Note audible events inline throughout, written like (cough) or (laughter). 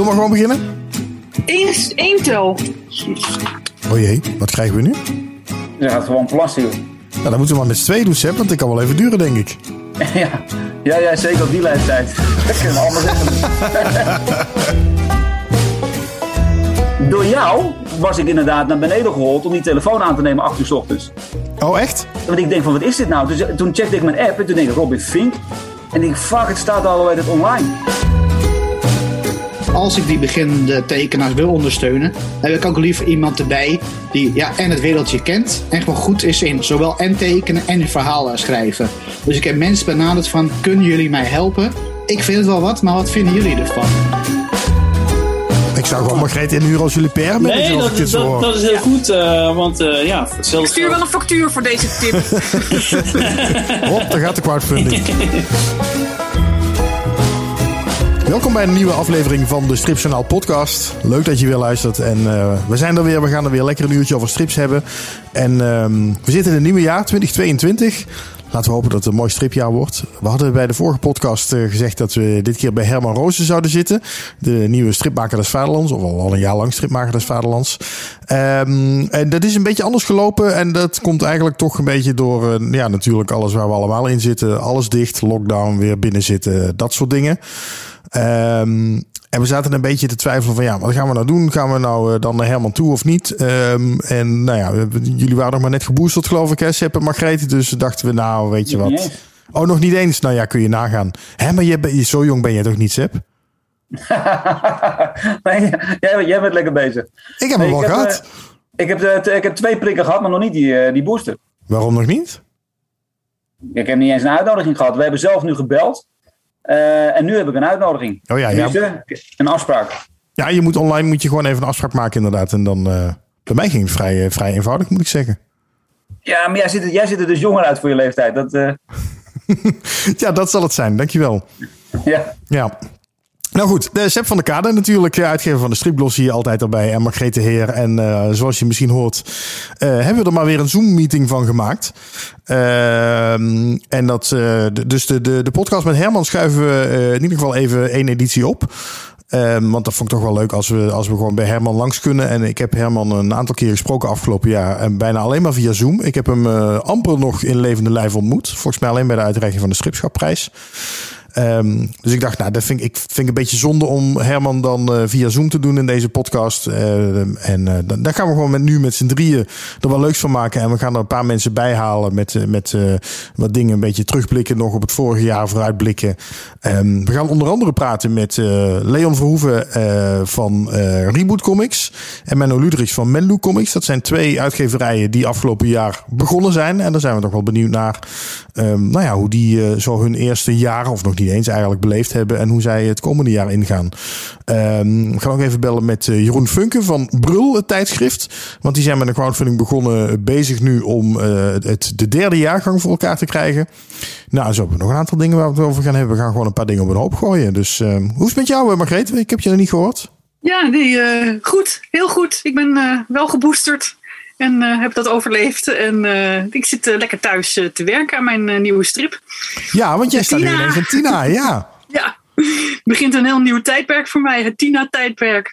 Zullen we gewoon beginnen? Eén, één tel. Oh jee, wat krijgen we nu? Je gaat gewoon plassen, joh. Nou, dan moeten we maar met z'n tweeën doen, Sepp, want dit kan wel even duren, denk ik. (laughs) ja. ja, ja, zeker op die leeftijd. Dat kunnen we allemaal zeggen. (laughs) Door jou was ik inderdaad naar beneden gehold om die telefoon aan te nemen 8 uur 's ochtends. Oh, echt? Want ik denk van, wat is dit nou? Dus, toen checkte ik mijn app en toen denk ik, Robin Fink. En ik denk, fuck, het staat alweer het online. Als ik die beginnende tekenaars wil ondersteunen, heb ik ook liever iemand erbij die ja, en het wereldje kent en gewoon goed is in zowel en tekenen en verhalen schrijven. Dus ik heb mensen benaderd van, kunnen jullie mij helpen? Ik vind het wel wat, maar wat vinden jullie ervan? Ik zou gewoon Margreet inhuren als jullie per Nee, als dat, dit dat, is heel goed. eh, want eh, ja, Ik hetzelfde stuur wel een factuur voor deze tip. (laughs) Hop, daar gaat de crowdfunding. (laughs) Welkom bij een nieuwe aflevering van de Stripjournaal podcast. Leuk dat je weer luistert. En eh, we zijn er weer. We gaan er weer lekker een uurtje over strips hebben. En ehm, we zitten in het nieuwe jaar, 2022. Laten we hopen dat het een mooi stripjaar wordt. We hadden bij de vorige podcast eh, gezegd dat we dit keer bij Herman Roosen zouden zitten. De nieuwe stripmaker des Vaderlands. Of al, een jaar lang stripmaker des Vaderlands. Ehm, en dat is een beetje anders gelopen. En dat komt eigenlijk toch een beetje door eh, ja, natuurlijk alles waar we allemaal in zitten. Alles dicht, lockdown, weer binnen zitten, dat soort dingen. Ehm, en we zaten een beetje te twijfelen van ja, wat gaan we nou doen? Gaan we nou eh, dan naar Herman toe of niet? Ehm, en nou ja, jullie waren nog maar net geboosterd geloof ik, hè, Sepp en Margreet. Dus dachten we nou, weet je wat. Oh, nog niet eens? Nou ja, kun je nagaan. Hè, maar je, zo jong ben je toch niet, Sepp? (laughs) nee, jij, jij bent lekker bezig. Ik heb Nee, hem wel ik heb, gehad. eh, ik, heb de, ik heb twee prikken gehad, maar nog niet die, eh, die booster. Waarom nog niet? Ik heb niet eens een uitnodiging gehad. We hebben zelf nu gebeld. Eh, en nu heb ik een uitnodiging. Oh ja, ja. Een afspraak. Ja, je moet online moet je gewoon even een afspraak maken inderdaad. En dan, eh, bij mij ging het vrij, eh, vrij eenvoudig, moet ik zeggen. Ja, maar jij ziet, er- jij ziet er dus jonger uit voor je leeftijd. Dat, (laughs) Ja, dat zal het zijn. Dankjewel. ja. Ja. Nou goed, de Sepp van der Kade natuurlijk, eh, uitgever van de Stripgloss hier altijd erbij. En Margreet de Heer. En eh, zoals je misschien hoort, eh, hebben we er maar weer een Zoom-meeting van gemaakt. Ehm, en dat, eh, de- dus de, de, de podcast met Herman schuiven we eh, in ieder geval even één editie op. Ehm, want dat vond ik toch wel leuk als we, als we gewoon bij Herman langs kunnen. En ik heb Herman een aantal keer gesproken afgelopen jaar. En bijna alleen maar via Zoom. Ik heb hem eh, amper nog in levende lijf ontmoet. Volgens mij alleen bij de uitreiking van de Stripschapprijs. Ehm, dus ik dacht, nou, dat vind ik, ik vind een beetje zonde om Herman dan eh, via Zoom te doen in deze podcast. Eh, en eh, dan, gaan we gewoon met, nu met z'n drieën er wel leuks van maken. En we gaan er een paar mensen bij halen met, eh, met wat dingen een beetje terugblikken nog op het vorige jaar, vooruitblikken. Ehm, we gaan onder andere praten met Leon Verhoeven van Reboot Comics en Menno Ludrichs van Menlo Comics. Dat zijn twee uitgeverijen die afgelopen jaar begonnen zijn. En daar zijn we toch wel benieuwd naar ehm, nou ja, hoe die zo hun eerste jaar, of nog niet eens eigenlijk, beleefd hebben. En hoe zij het komende jaar ingaan. Ehm, we gaan ook even bellen met eh, Jeroen Funke van Brul, het tijdschrift. Want die zijn met een crowdfunding begonnen, bezig nu om eh, het, de derde jaargang voor elkaar te krijgen. Nou, zo hebben we nog een aantal dingen waar we het over gaan hebben. We gaan gewoon een paar dingen op een hoop gooien. Dus ehm, hoe is het met jou, eh, Margreet? Ik heb je nog niet gehoord. Ja, nee, goed. Heel goed. Ik ben wel geboosterd en eh, heb dat overleefd. En eh, ik zit eh, lekker thuis te werken aan mijn nieuwe strip. Ja, want jij staat nu ineens in Tina, (laughs) ja. Ja, het begint een heel nieuw tijdperk voor mij. Het Tina-tijdperk.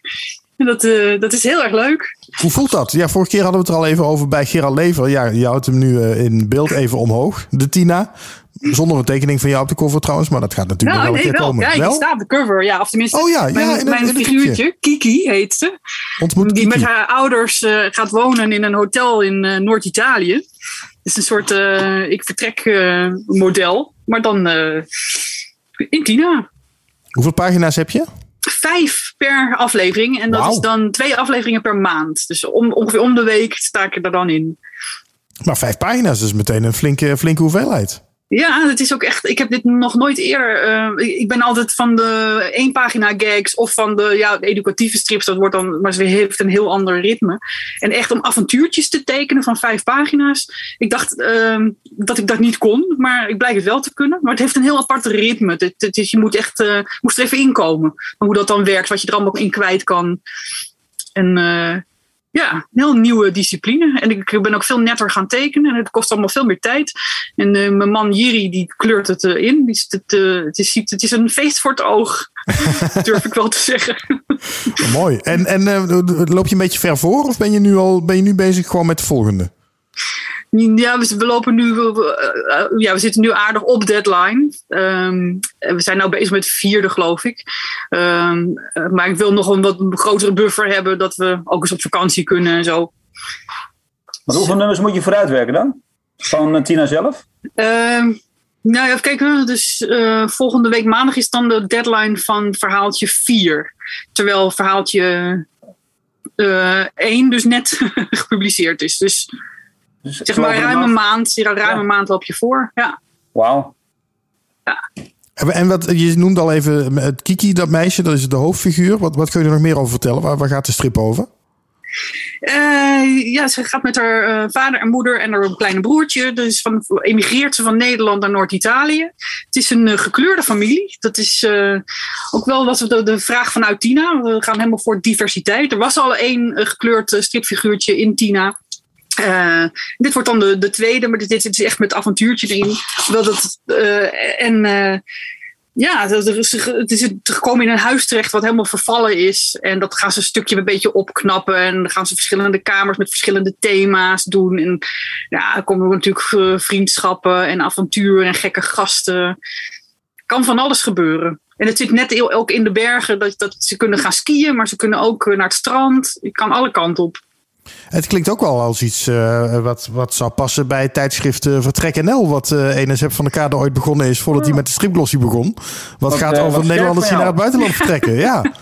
En dat, dat is heel erg leuk. Hoe voelt dat? Ja, vorige keer hadden we het er al even over bij Gerald Lever. Ja, je houdt hem nu in beeld even omhoog, de Tina. Zonder een tekening van jou op de cover trouwens, maar dat gaat natuurlijk Nou, wel nee, een keer wel. komen. Ja, ik sta op de cover. Ja, of tenminste, Oh ja, ja, mijn, in een- mijn in een figuurtje, Kiki heet ze. Ontmoet Die met haar ouders eh, gaat wonen in een hotel in eh, Noord-Italië. Het is een soort eh, ik vertrek model. Maar dan in Tina. Hoeveel pagina's heb je? Vijf per aflevering. En dat is dan twee afleveringen per maand. Dus om, ongeveer om de week sta ik er dan in. Maar vijf pagina's, dus meteen een flinke, flinke hoeveelheid. Ja, het is ook echt. Ik heb dit nog nooit eerder. eh, ik ben altijd van de één pagina gags of van de, ja, educatieve strips. Dat wordt dan, maar ze heeft een heel ander ritme. En echt om avontuurtjes te tekenen van vijf pagina's. Ik dacht ehm, dat ik dat niet kon, maar ik blijk het wel te kunnen. Maar het heeft een heel apart ritme. Het, het is, je moet echt, eh, moest er even inkomen. Hoe dat dan werkt, wat je er allemaal in kwijt kan. En eh, ja, een heel nieuwe discipline. En ik ben ook veel netter gaan tekenen. En het kost allemaal veel meer tijd. En eh, mijn man Jiri, die kleurt het eh, in. Die het, eh, het, is, het is een feest voor het oog. (laughs) durf ik wel te zeggen. Mooi. En, en loop je een beetje ver voor of ben je nu al ben je nu bezig gewoon met de volgende? Ja, we, lopen nu, eh, eh, ja, we zitten nu aardig op deadline. Ehm, we zijn nu bezig met de vierde, geloof ik. Ehm, eh, maar ik wil nog een wat grotere buffer hebben, dat we ook eens op vakantie kunnen en zo. Maar hoeveel nummers moet je vooruitwerken dan? Van Tina zelf? Ehm, nou ja, even kijken. Dus volgende week maandag is dan de deadline van verhaaltje 4. Terwijl verhaaltje 1 dus net (laughs) gepubliceerd is. Dus Dus zeg maar ruim een maand, ja, ruim Ja. een maand loop je voor. Ja. Wauw. En en wat, je noemde al even het Kiki, dat meisje, dat is de hoofdfiguur. Wat, wat kun je er nog meer over vertellen? Waar, waar gaat de strip over? Eh, ja, ze gaat met haar eh, vader en moeder en haar kleine broertje. Dus van, emigreert ze van Nederland naar Noord-Italië. Het is een eh, gekleurde familie. Dat is eh, ook wel wat we de, de vraag vanuit Tina. We gaan helemaal voor diversiteit. Er was al één gekleurd stripfiguurtje in Tina. Eh, dit wordt dan de, de tweede, maar dit, dit is echt met avontuurtje erin. Eh, en eh, ja, het is, gekomen in een huis terecht wat helemaal vervallen is. En dat gaan ze een stukje een beetje opknappen. En dan gaan ze verschillende kamers met verschillende thema's doen. En ja, er komen natuurlijk vriendschappen en avonturen en gekke gasten. Kan van alles gebeuren. En het zit net ook in de bergen dat, dat ze kunnen gaan skiën, maar ze kunnen ook naar het strand. Je kan alle kanten op. Het klinkt ook wel als iets eh, wat, wat zou passen bij het tijdschrift eh, Vertrek NL. Wat eh Enes van der Kade ooit begonnen is voordat hij met de stripglossie begon. Wat, Wat, gaat over wat Nederlanders die naar het buitenland vertrekken. Ja. Nou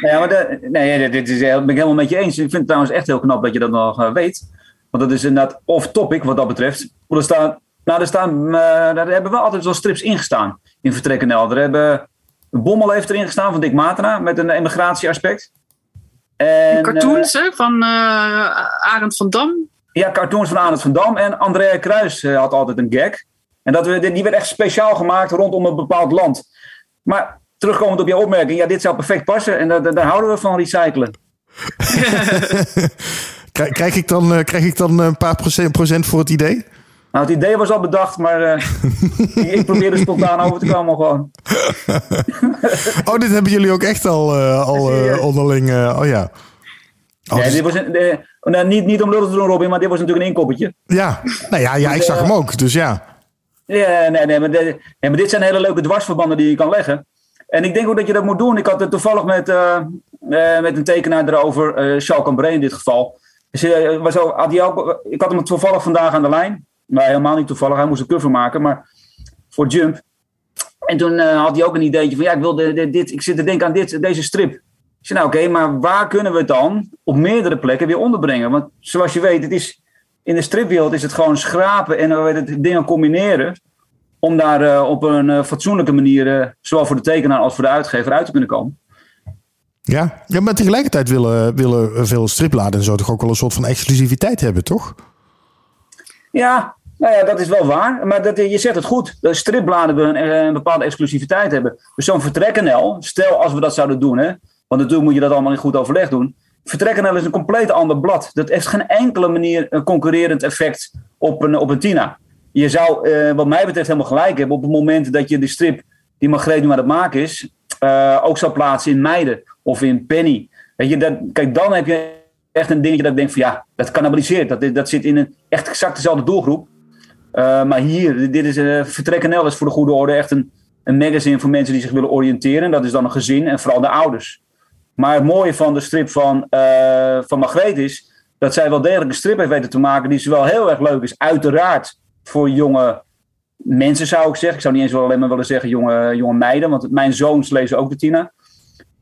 (laughs) ja, maar de, nee, dit- dit is, ben ik helemaal met je eens. Ik vind het trouwens echt heel knap dat je dat nog weet. Want dat is inderdaad off-topic wat dat betreft. Er staan, nou, er staan, eh, daar hebben wel altijd wel strips ingestaan in Vertrek NL. Er hebben, Bommel heeft erin gestaan van Dick Matena met een emigratieaspect. En, Cartoons hè, van eh Arend van Dam. eh, ja, cartoons van Arend van Dam. En Andrea Kruis eh, had altijd een gag. En dat, we- die werd echt speciaal gemaakt rondom een bepaald land. Maar terugkomend op je opmerking, ja, dit zou perfect passen. En daar, daar- houden we van recyclen. (laughs) Krijg, krijg, ik dan, eh, krijg ik dan een paar procent, procent voor het idee? Nou, het idee was al bedacht, maar eh, ik, (laughs) ik probeer er spontaan over te komen gewoon. (laughs) Oh, dit hebben jullie ook echt al, eh, al eh, onderling. oh ja. Oh, Ja, dus- dit was een, nou, niet, niet om lullig te doen, Robin, maar dit was natuurlijk een inkoppertje. ja. Nou ja, ja, ik zag hem ook. Dus ja. Ja, nee, nee, maar, de- nee, maar dit zijn hele leuke dwarsverbanden die je kan leggen. En ik denk ook dat je dat moet doen. Ik had het toevallig met, met een tekenaar erover, eh Charles Cambré in dit geval. Dus, was ook, had ook, ik had hem toevallig vandaag aan de lijn. Maar helemaal niet toevallig, hij moest een cover maken. Maar voor Jump. En toen eh, had hij ook een ideetje van, ja, ik, wil de, de- dit, ik zit te denken aan dit, deze strip. Ik zei, nou oké, maar waar kunnen we het dan op meerdere plekken weer onderbrengen? Want zoals je weet, het is, in de stripwereld is het gewoon schrapen en dan het dingen combineren. Om daar eh, op een eh, fatsoenlijke manier, eh, zowel voor de tekenaar als voor de uitgever, uit te kunnen komen. Ja. ja, maar tegelijkertijd willen, willen veel stripladen en zo toch ook wel een soort van exclusiviteit hebben, toch? Ja, nou ja, dat is wel waar. Maar dat, je zegt het goed. De stripbladen willen een, een bepaalde exclusiviteit hebben. Dus zo'n vertrekkenel, stel als we dat zouden doen, hè, want natuurlijk moet je dat allemaal in goed overleg doen. Vertrekkenel is een compleet ander blad. Dat heeft geen enkele manier een concurrerend effect op een, op een Tina. Je zou, eh, wat mij betreft, helemaal gelijk hebben op het moment dat je de strip die Margreet nu aan het maken is, eh, ook zou plaatsen in Meiden of in Penny. Weet je, dat, kijk, dan heb je echt een dingetje dat ik denk van ja, dat cannibaliseert. Dat, dat zit in een echt exact dezelfde doelgroep. Uh, maar hier, dit is uh, Vertrek NL is voor de goede orde echt een, een magazine voor mensen die zich willen oriënteren. Dat is dan een gezin en vooral de ouders. Maar het mooie van de strip van, uh, van Margreet is dat zij wel degelijk een strip heeft weten te maken die zowel heel erg leuk is, uiteraard voor jonge mensen zou ik zeggen. Ik zou niet eens wel alleen maar willen zeggen jonge, jonge meiden, want mijn zoons lezen ook de Tina.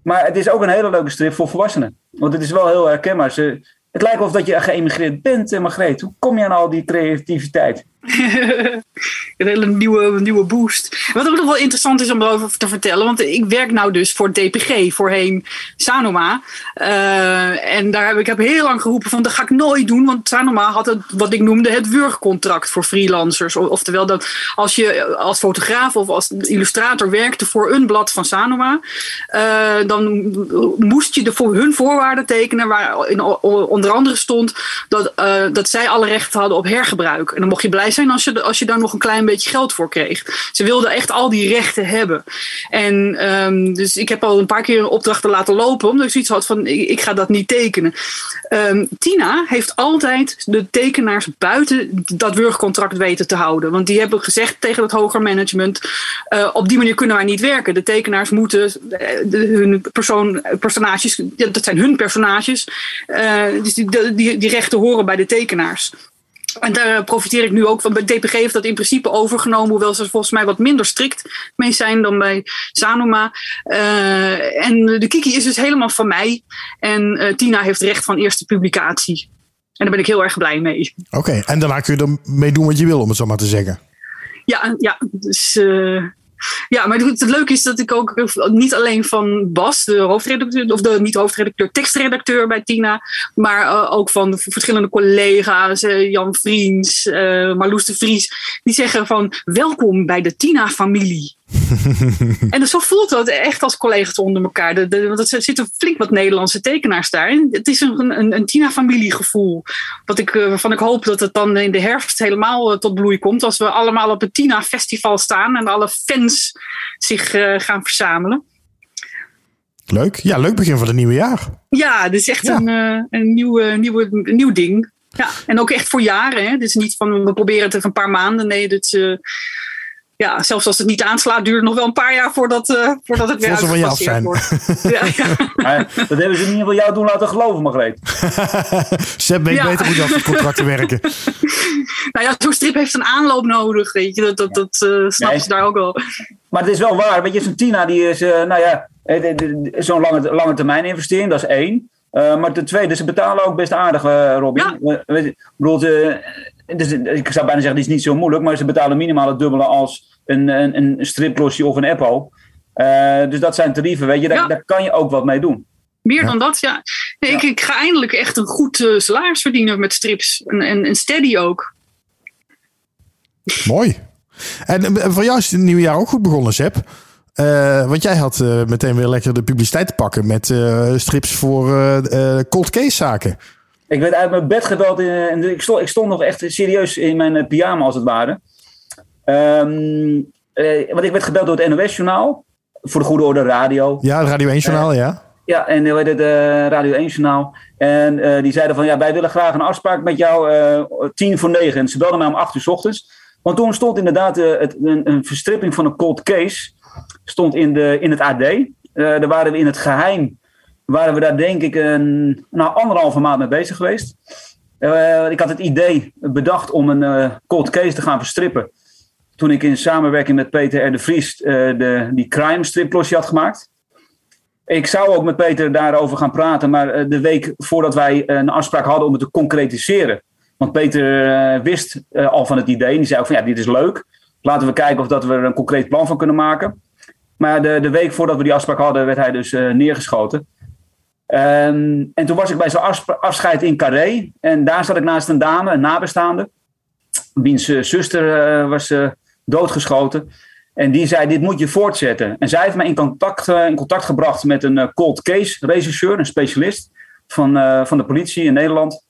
Maar het is ook een hele leuke strip voor volwassenen. Want het is wel heel herkenbaar. Ze, het lijkt of dat je geëmigreerd bent, Margreet. Hoe kom je aan al die creativiteit? (laughs) een hele nieuwe, nieuwe boost. Wat ook nog wel interessant is om erover te vertellen, want ik werk nou dus voor DPG, voorheen Sanoma. Uh, en daar heb ik heb heel lang geroepen van dat ga ik nooit doen, want Sanoma had het, wat ik noemde het wurgcontract voor freelancers. Oftewel dat als je als fotograaf of als illustrator werkte voor een blad van Sanoma, uh, dan moest je de voor hun voorwaarden tekenen, waar in, onder andere stond dat, uh, dat zij alle rechten hadden op hergebruik. En dan mocht je blij zijn als je, als je daar nog een klein beetje geld voor kreeg. Ze wilden echt al die rechten hebben. En um, dus ik heb al een paar keer opdrachten laten lopen, omdat ik zoiets had van: ik, ga dat niet tekenen. Um, Tina heeft altijd de tekenaars buiten dat wurgcontract weten te houden. Want die hebben gezegd tegen het hoger management: uh, op die manier kunnen wij niet werken. De tekenaars moeten de, hun persoon, personages, dat zijn hun personages, uh, dus die, die rechten horen bij de tekenaars. En daar profiteer ik nu ook van. Bij DPG heeft dat in principe overgenomen, hoewel ze volgens mij wat minder strikt mee zijn dan bij Sanoma. Uh, en de Kiki is dus helemaal van mij. En uh, Tina heeft recht van eerste publicatie. En daar ben ik heel erg blij mee. Oké, okay, en daarna kun je ermee doen wat je wil, om het zo maar te zeggen. Ja, ja dus. Uh, ja, maar het, leuke is dat ik ook niet alleen van Bas, de hoofdredacteur, of de niet hoofdredacteur, tekstredacteur bij Tina, maar uh, ook van de verschillende collega's, uh, Jan Vriends, uh, Marloes de Vries, die zeggen van welkom bij de Tina-familie. (laughs) en zo voelt dat echt als collega's onder elkaar. De, de, want er zitten flink wat Nederlandse tekenaars daar. En het is een, een, een Tina-familiegevoel. Wat ik, waarvan ik hoop dat het dan in de herfst helemaal tot bloei komt. Als we allemaal op het Tina-festival staan en alle fans zich uh, gaan verzamelen. Leuk. Ja, leuk begin van het nieuwe jaar. Ja, het is echt ja. een, uh, een, nieuwe, nieuwe, een nieuw ding. Ja, en ook echt voor jaren. Hè. Is niet van we proberen het even een paar maanden. Nee, dit is... Uh, ja, zelfs als het niet aanslaat, duurt het nog wel een paar jaar voordat, uh, voordat het weer uitgepasseerd wordt. ja, ja. (laughs) dat hebben ze in ieder geval jou doen laten geloven, Margreet. (laughs) Seb weet ja. beter hoe dat soort contracten werken. (laughs) nou ja, zo'n strip heeft een aanloop nodig, weet je. Dat, dat, dat uh, snappen ze daar ook wel. Maar het is wel waar, weet je, zo'n Tina die is, uh, nou ja, zo'n lange, lange termijn investering, dat is één. Uh, maar ten tweede, ze betalen ook best aardig, uh, Robin. Ja. Uh, ik bedoel, dus, ik zou bijna zeggen, het is niet zo moeilijk, maar ze betalen minimaal het dubbele als een, een, een striplosje of een Apple. dus dat zijn tarieven, weet je, daar, ja. daar, kan je ook wat mee doen. Meer ja. dan dat, ja. Nee, ik, ik, ga eindelijk echt een goed salaris verdienen met strips. En, en, en steady ook. Mooi. En voor jou is het nieuwe jaar ook goed begonnen, Seb. Uh, want jij had uh, meteen weer lekker de publiciteit te pakken met uh, strips voor cold case zaken. Ik werd uit mijn bed gebeld en ik stond, ik stond nog echt serieus in mijn pyjama als het ware. Um, want ik werd gebeld door het NOS-journaal. Voor de goede orde radio. Ja, het Radio 1-journaal, ja. Ja, en hoe heet het, Radio 1-journaal. En die zeiden van, ja, wij willen graag een afspraak met jou tien voor negen. En ze belden mij om acht uur s ochtends. Want toen stond inderdaad het, een, een verstripping van een cold case stond in, de, in het AD. Daar waren we in het geheim, waren we daar denk ik een nou, anderhalve maand mee bezig geweest. Uh, ik had het idee bedacht om een uh, cold case te gaan verstrippen. Toen ik in samenwerking met Peter R. de Vries de, die crime striplosje had gemaakt. Ik zou ook met Peter daarover gaan praten, maar de week voordat wij een afspraak hadden om het te concretiseren. Want Peter wist al van het idee en die zei ook van ja, dit is leuk. Laten we kijken of dat we er een concreet plan van kunnen maken. Maar de, de week voordat we die afspraak hadden, werd hij dus neergeschoten. Um, en toen was ik bij zo'n afscheid in Carré. En daar zat ik naast een dame, een nabestaande. Wiens uh, zuster uh, was doodgeschoten. En die zei, dit moet je voortzetten. En zij heeft mij in contact, contact gebracht met een cold case regisseur, een specialist van, van de politie in Nederland.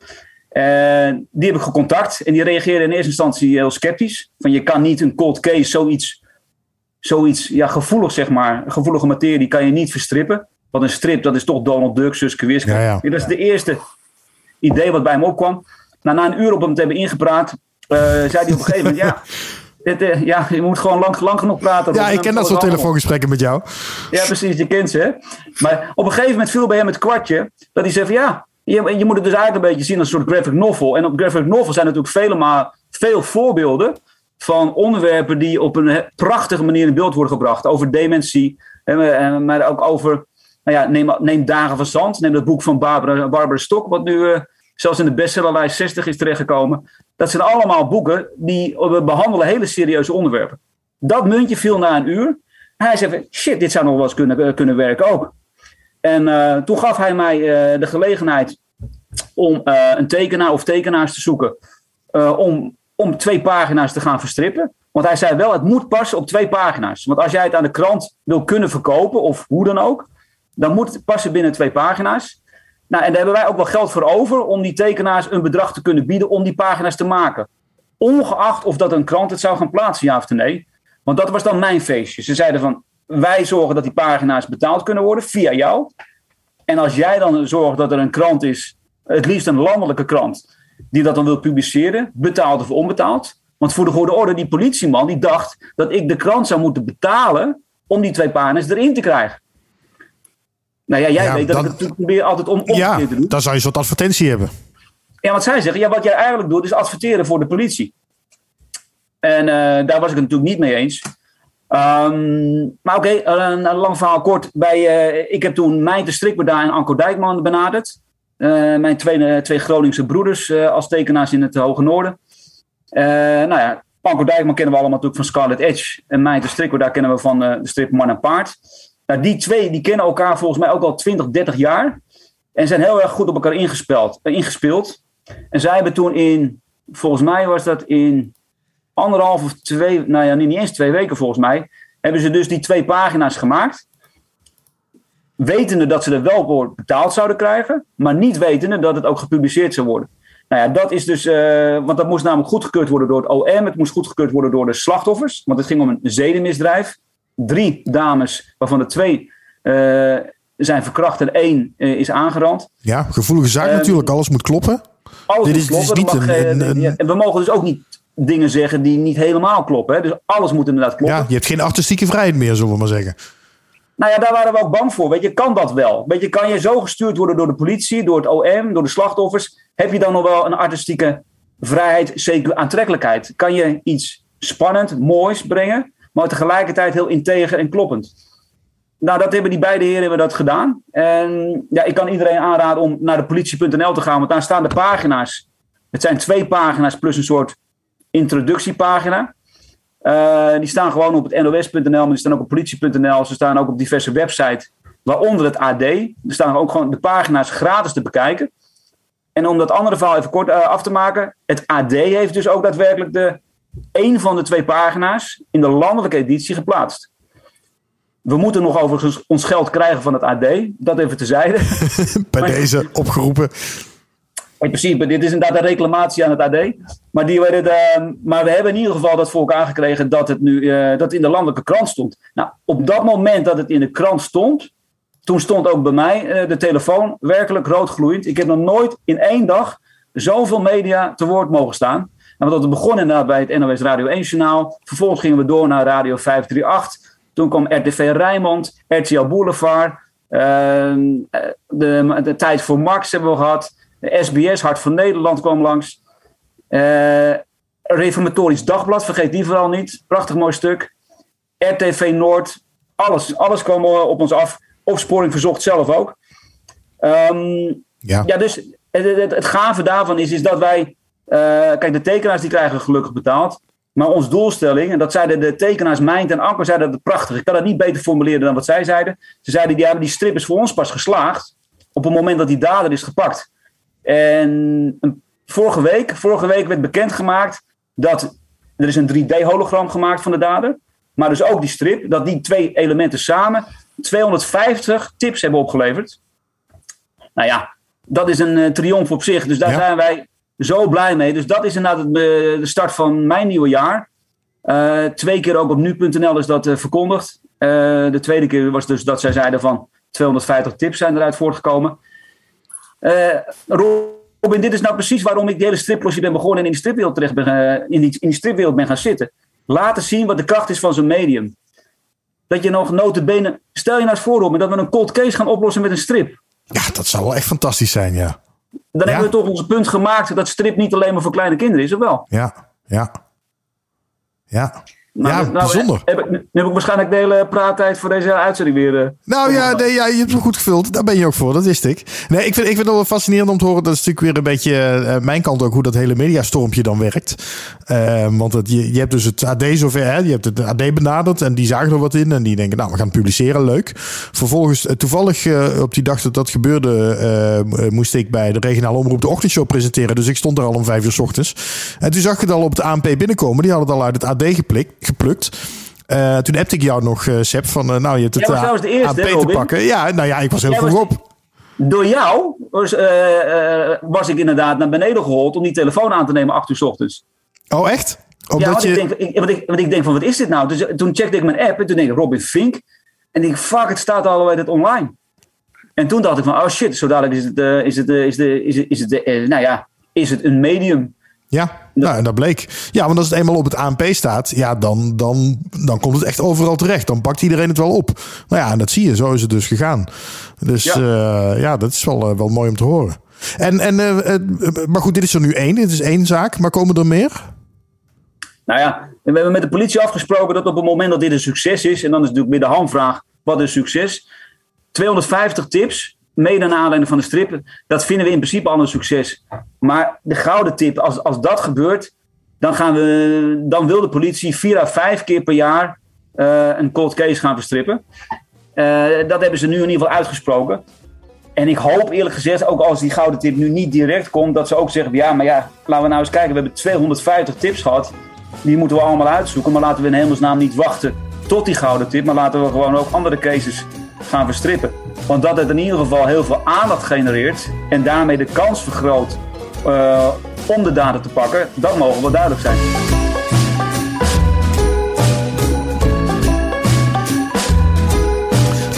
die heb ik gecontact en die reageerde in eerste instantie heel sceptisch. Van je kan niet een cold case zoiets zoiets ja, gevoelig, zeg maar, gevoelige materie kan je niet verstrippen. Want een strip, dat is toch Donald Duck, Suske Wiske. Ja, ja. Dat is de eerste idee wat bij hem opkwam. Nou, na een uur op hem te hebben ingepraat, uh, zei hij op een gegeven moment, ja... (laughs) Dit, uh, ja, je moet gewoon lang, lang genoeg praten. Ja, ik ken dat soort telefoongesprekken met jou. Ja, precies, je kent ze. Hè? Maar op een gegeven moment viel bij hem het kwartje dat hij zei van ja, je, je moet het dus eigenlijk een beetje zien als een soort graphic novel. En op graphic novel zijn natuurlijk vele maar veel voorbeelden van onderwerpen die op een prachtige manier in beeld worden gebracht. Over dementie, maar ook over, nou ja, neem, Dagen van Zand. Neem dat boek van Barbara, Barbara Stok, wat nu uh, zelfs in de bestsellerlijst 60 is terechtgekomen. Dat zijn allemaal boeken die behandelen hele serieuze onderwerpen. Dat muntje viel na een uur. Hij zei, shit, dit zou nog wel eens kunnen, uh, kunnen werken ook. En toen gaf hij mij de gelegenheid om een tekenaar of tekenaars te zoeken. om om twee pagina's te gaan verstrippen. Want hij zei wel, het moet passen op twee pagina's. Want als jij het aan de krant wil kunnen verkopen, of hoe dan ook, dan moet het passen binnen twee pagina's. Nou, en daar hebben wij ook wel geld voor over om die tekenaars een bedrag te kunnen bieden om die pagina's te maken. Ongeacht of dat een krant het zou gaan plaatsen, ja of nee. Want dat was dan mijn feestje. Ze zeiden van, wij zorgen dat die pagina's betaald kunnen worden via jou. En als jij dan zorgt dat er een krant is, het liefst een landelijke krant, die dat dan wil publiceren, betaald of onbetaald. Want voor de goede orde, die politieman die dacht dat ik de krant zou moeten betalen om die twee pagina's erin te krijgen. Nou ja, jij Ja, weet dat dan- ik het probeer altijd om Ja, te doen. dan zou je een soort advertentie hebben. Ja, wat zij zeggen, ja, wat jij eigenlijk doet is adverteren voor de politie. En eh, daar was ik het natuurlijk niet mee eens. Ehm, maar oké, een, een lang verhaal kort. Bij, eh, ik heb toen Meijten Strikberda en Anko Dijkman benaderd. Eh, mijn twee, twee Groningse broeders eh, als tekenaars in het Hoge Noorden. Eh, nou ja, Anko Dijkman kennen we allemaal natuurlijk van Scarlet Edge. En Meijten Strikberda kennen we van eh, de strip Man en Paard. Nou, die twee die kennen elkaar volgens mij ook al 20, 30 jaar. En zijn heel erg goed op elkaar ingespeeld. eh, ingespeeld. En zij hebben toen in, volgens mij was dat in anderhalf of twee, nou ja, niet eens twee weken volgens mij, hebben ze dus die twee pagina's gemaakt. Wetende dat ze er wel voor betaald zouden krijgen, maar niet wetende dat het ook gepubliceerd zou worden. Nou ja, dat is dus, eh, want dat moest namelijk goedgekeurd worden door het OM, het moest goedgekeurd worden door de slachtoffers, want het ging om een zedenmisdrijf. Drie dames, waarvan er twee eh, zijn verkracht en één eh, is aangerand. Ja, gevoelige zaak Ehm, natuurlijk. Alles moet kloppen. Alles Dit moet is- dit is kloppen. Niet mag, een- eh, een- en we mogen dus ook niet dingen zeggen die niet helemaal kloppen. Hè? Dus alles moet inderdaad kloppen. Ja, je hebt geen artistieke vrijheid meer, zullen we maar zeggen. Nou ja, daar waren we ook bang voor. Weet je, kan dat wel? Weet je, kan je zo gestuurd worden door de politie, door het OM, door de slachtoffers? Heb je dan nog wel een artistieke vrijheid, zeker aantrekkelijkheid? Kan je iets spannend, moois brengen, maar tegelijkertijd heel integer en kloppend? Nou, dat hebben die beide heren hebben dat gedaan. En ja, ik kan iedereen aanraden om naar de politie.nl te gaan, want daar staan de pagina's. Het zijn twee pagina's plus een soort introductiepagina. Eh, die staan gewoon op het nos.nl, maar die staan ook op politie.nl. Ze staan ook op diverse websites, waaronder het AD. Er staan ook gewoon de pagina's gratis te bekijken. En om dat andere verhaal even kort eh, af te maken. Het AD heeft dus ook daadwerkelijk de, één van de twee pagina's in de landelijke editie geplaatst. We moeten nog overigens ons geld krijgen van het AD. Dat even terzijde. (laughs) Bij Maar- deze opgeroepen. In principe, dit is inderdaad een reclamatie aan het AD. Maar, die werden, eh, maar we hebben in ieder geval dat voor elkaar gekregen dat het nu eh, dat in de landelijke krant stond. Nou, op dat moment dat het in de krant stond, toen stond ook bij mij eh, de telefoon werkelijk roodgloeiend. Ik heb nog nooit in één dag zoveel media te woord mogen staan. En want dat begon inderdaad bij het NOS Radio 1 journaal. Vervolgens gingen we door naar Radio 538. Toen kwam RTV Rijnmond, RTL Boulevard. ehm, eh, de, de Tijd voor Max hebben we gehad. SBS, Hart van Nederland kwam langs. Eh, Reformatorisch Dagblad, vergeet die vooral niet. Prachtig mooi stuk. RTV Noord, alles, alles kwam eh, op ons af. Opsporing verzocht zelf ook. Ehm, Ja. ja, dus het, het, het gave daarvan is, is dat wij. Eh, kijk, de tekenaars die krijgen gelukkig betaald. Maar ons doelstelling, en dat zeiden de tekenaars Mijnt en Anker, zeiden dat prachtig. Ik kan het niet beter formuleren dan wat zij zeiden. Ze zeiden, ja, die strip is voor ons pas geslaagd. op het moment dat die dader is gepakt. En een- vorige week, vorige week werd bekendgemaakt dat er is een 3D-hologram gemaakt van de dader. Maar dus ook die strip, dat die twee elementen samen 250 tips hebben opgeleverd. Nou ja, dat is een eh, triomf op zich. Dus daar Ja. zijn wij zo blij mee. Dus dat is inderdaad het, eh, de start van mijn nieuwe jaar. Eh, twee keer ook op nu.nl is dat eh, verkondigd. De tweede keer was dus dat zij zeiden van 250 tips zijn eruit voortgekomen. Robin, dit is nou precies waarom ik de hele striplosje ben begonnen en in die stripwereld terecht ben, in, in die stripwereld ben gaan zitten. Laten zien wat de kracht is van zo'n medium. Dat je nog notabene... Stel je nou eens voor, Robin, dat we een cold case gaan oplossen met een strip. Ja, dat zou wel echt fantastisch zijn, ja. Dan Ja. hebben we toch ons punt gemaakt dat strip niet alleen maar voor kleine kinderen is, of wel? Ja, ja. Ja, Ja nou, bijzonder. Heb ik, nu heb ik waarschijnlijk de hele praattijd voor deze uitzending weer... eh, Nou ja, nee, ja, je hebt hem goed gevuld. Daar ben je ook voor, dat wist ik. Nee, ik vind, ik vind het wel fascinerend om te horen. Dat is natuurlijk weer een beetje eh, mijn kant ook, hoe dat hele mediastormpje dan werkt. Eh, want het, je, je hebt dus het AD zover, hè? je hebt het AD benaderd en die zagen er wat in. En die denken, nou, we gaan het publiceren, leuk. Vervolgens, eh, toevallig op die dag dat dat gebeurde, moest ik bij de regionale omroep de ochtendshow presenteren. Dus ik stond er al om vijf uur s ochtends. En toen zag ik het al op het ANP binnenkomen. Die hadden het al uit het AD geplukt. Geplukt. Eh, toen appte ik jou nog, eh Seb, van eh, nou, je hebt het hè, te Robin? pakken. Ja, nou ja, ik was heel Jij vroeg was op. Door jou was, was ik inderdaad naar beneden gehold om die telefoon aan te nemen acht uur 's ochtends. Oh, echt? Ja, Omdat want, je... ik denk, ik, want, ik, want ik denk van, wat is dit nou? Dus toen checkte ik mijn app en toen denk ik Robin Fink. En ik fuck, het staat al het online. En toen dacht ik van, oh shit, zo dadelijk is het, is het, is de, is het, is het eh, nou ja, is het een medium. Ja, nou, en dat bleek. Ja, want als het eenmaal op het ANP staat, ja, dan, dan, dan komt het echt overal terecht. Dan pakt iedereen het wel op. Nou ja, en dat zie je. Zo is het dus gegaan. Dus Ja. ja, ja dat is wel, eh, wel mooi om te horen. En, en, eh, eh, maar goed, dit is er nu één. Dit is één zaak. Maar komen er meer? Nou ja, we hebben met de politie afgesproken dat op het moment dat dit een succes is, en dan is natuurlijk weer de hamvraag, wat is succes? 250 tips, mede naar aanleiding van de strip, dat vinden we in principe al een succes. Maar de gouden tip, als, als dat gebeurt, dan, gaan we, dan wil de politie vier à vijf keer per jaar eh, een cold case gaan verstrippen. Eh, dat hebben ze nu in ieder geval uitgesproken. En ik hoop eerlijk gezegd, ook als die gouden tip nu niet direct komt, dat ze ook zeggen: ja, maar ja, laten we nou eens kijken. We hebben 250 tips gehad. Die moeten we allemaal uitzoeken. Maar laten we in hemelsnaam niet wachten tot die gouden tip. Maar laten we gewoon ook andere cases gaan verstrippen. Want dat het in ieder geval heel veel aandacht genereert. En daarmee de kans vergroot eh, om de dader te pakken. Dat mogen wel duidelijk zijn.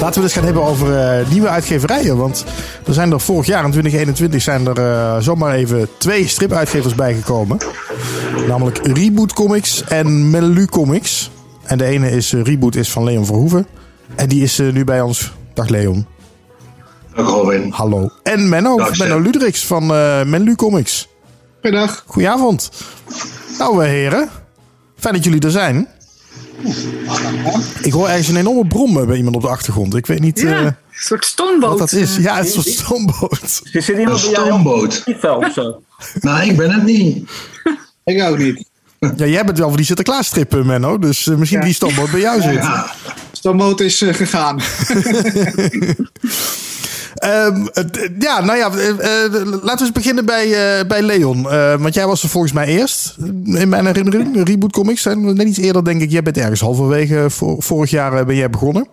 Laten we het gaan hebben over eh, nieuwe uitgeverijen. Want er zijn er vorig jaar in 2021 zijn er eh, zomaar even twee stripuitgevers bijgekomen. Namelijk Reboot Comics en Melu Comics. En de ene is Reboot is van Leon Verhoeven. En die is nu bij ons. Dag Leon. Dag Robin. Hallo. En Menno, Dag. Menno Ludriks van eh Melu Comics. Goedendag. Goedenavond. Nou eh, heren, fijn dat jullie er zijn. Ik hoor ergens een enorme brom eh, bij iemand op de achtergrond. Ik weet niet Ja, eh, een soort stoomboot. wat dat is. Ja, het is een soort stoomboot. Zit zit Een iemand bij jou stoomboot. zo? Nou, ik ben het niet. (laughs) Ik ook niet. Ja, jij bent wel voor die Sinterklaas strip, eh, Menno. Dus misschien Ja. die stoomboot bij jou zit. Ja, Stoomboot is eh, gegaan. (laughs) Ehm, ja, nou ja, eh, eh, laten we eens beginnen bij, eh, bij Leon. Eh, want jij was er volgens mij eerst, in mijn herinnering. Reboot Comics zijn net iets eerder, denk ik. Jij bent ergens halverwege vor- vorig jaar eh, ben jij begonnen.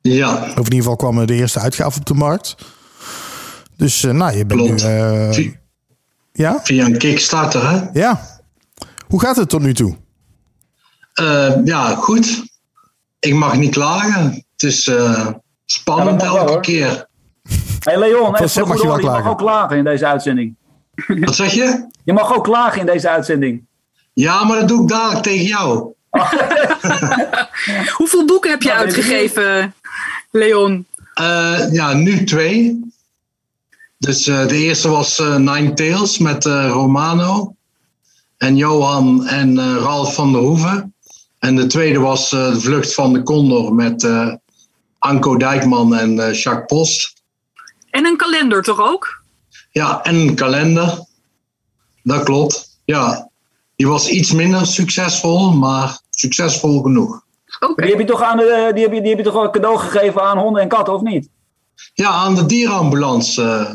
ja Of in ieder geval kwam de eerste uitgave op de markt. Dus eh, nou, je bent Klopt. nu... eh, Vi- ja? via een Kickstarter, hè? Ja. Hoe gaat het tot nu toe? Eh, ja, goed. Ik mag niet klagen. Het is eh, spannend Ja, wel, elke hoor. keer. Hey Leon, even voor mag je wel je, je mag ook klagen in deze uitzending. Wat zeg je? Je mag ook klagen in deze uitzending. Ja, maar dat doe ik dadelijk tegen jou. (laughs) Hoeveel boeken heb je Nou, uitgegeven, Leon? Eh, ja, nu twee. Dus eh, de eerste was eh, Nine Tales met eh, Romano. En Johan en eh, Ralf van der Hoeven. En de tweede was eh, De Vlucht van de Condor met eh, Anko Dijkman en eh, Jacques Post. En een kalender toch ook? Ja, en een kalender. Dat klopt. Ja, die was iets minder succesvol, maar succesvol genoeg. Oké. Die heb je toch, aan de, die heb je, die heb je toch wel cadeau gegeven aan honden en katten, of niet? Ja, aan de dierenambulance eh,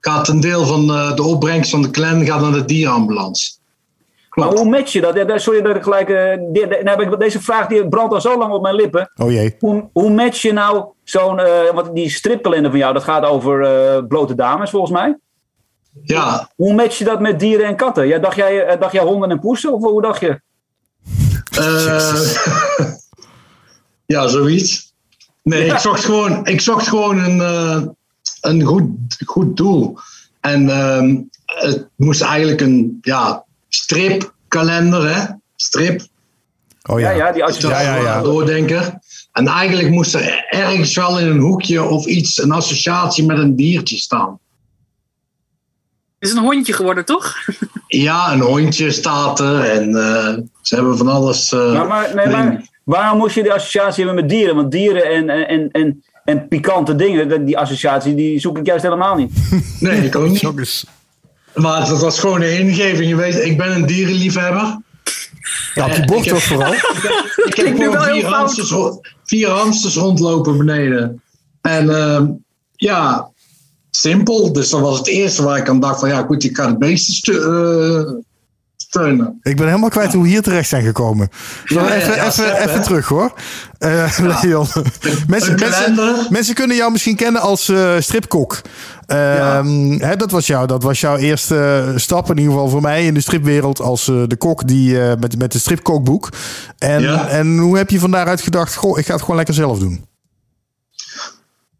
gaat een deel van eh, de opbrengst van de clan gaat naar de dierenambulance. Maar hoe match je dat? Ja, Sorry dat ik gelijk... eh, nou heb ik- deze vraag die brandt al zo lang op mijn lippen. Oh jee. Hoe, hoe match je nou zo'n... wat die stripkalender van jou, dat gaat over eh, blote dames volgens mij. Ja, Hoe match je dat met dieren en katten? Ja, dacht, jij, dacht jij honden en poesen? Of hoe dacht je? eh, (laughs) ja, zoiets. Nee, ik zocht gewoon, ik zocht gewoon een, eh, een goed, goed doel. En ehm, het moest eigenlijk een ja, stripkalender, hè? Strip. Oh ja. Ja, ja, die als je Ja, ja, ja. Doordenker. En eigenlijk moest er ergens wel in een hoekje of iets, een associatie met een diertje staan. Het is een hondje geworden, toch? Ja, een hondje staat er en eh, ze hebben van alles. eh, Maar, maar, nee, maar waarom moest je die associatie hebben met dieren? Want dieren en, en, en, en pikante dingen, die associatie, die zoek ik juist helemaal niet. Nee, ik ook (laughs) niet. Maar dat was gewoon een ingeving. Je weet, ik ben een dierenliefhebber. Ja, op die bord toch vooral. Ik heb (laughs) gewoon heel vier hamsters, vier hamsters rondlopen beneden. En ehm, ja, simpel. Dus dat was het eerste waar ik aan dacht van ja goed, ik ga het beesten Ik ben helemaal kwijt hoe we hier terecht zijn gekomen. Zo, Ja, ja, even, ja, even, terug hoor. Eh, (laughs) Leon. mensen, mensen, kunnen jou misschien kennen als eh, stripkok. Ehm, hè, dat, was jou, dat was jouw eerste stap, in ieder geval voor mij, in de stripwereld als eh, de kok die, eh, met, met het stripkookboek. En, Ja. en hoe heb je van daaruit gedacht, goh, ik ga het gewoon lekker zelf doen?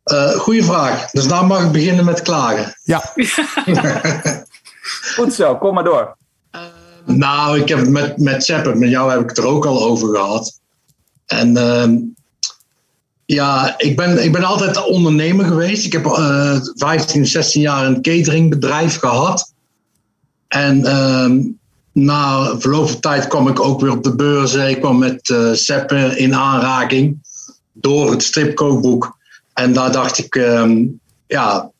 Eh goeie vraag. Dus nou mag ik beginnen met klagen. Ja, (laughs) Goed zo, kom maar door. Nou, ik heb met, met Sepp, met jou heb ik het er ook al over gehad. En ehm, ja, ik ben, ik ben altijd ondernemer geweest. Ik heb eh 15, 16 jaar een cateringbedrijf gehad. En ehm, na verloop van tijd kwam ik ook weer op de beurzen. Ik kwam met eh Sepp in aanraking door het stripkookboek. En daar dacht ik, ehm, ja,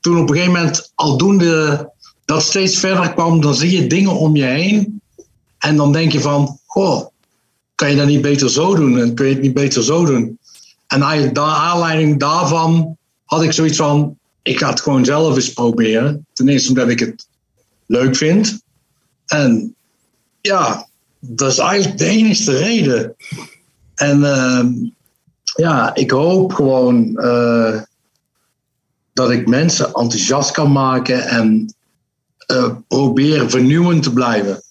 toen op een gegeven moment aldoende dat steeds verder kwam, dan zie je dingen om je heen. En dan denk je van, goh, kan je dat niet beter zo doen? En kun je het niet beter zo doen? En naar aanleiding daarvan had ik zoiets van, ik ga het gewoon zelf eens proberen. Ten eerste omdat ik het leuk vind. En ja, dat is eigenlijk de enige reden. En ehm, ja, ik hoop gewoon eh, dat ik mensen enthousiast kan maken en eh, probeer vernieuwend te blijven.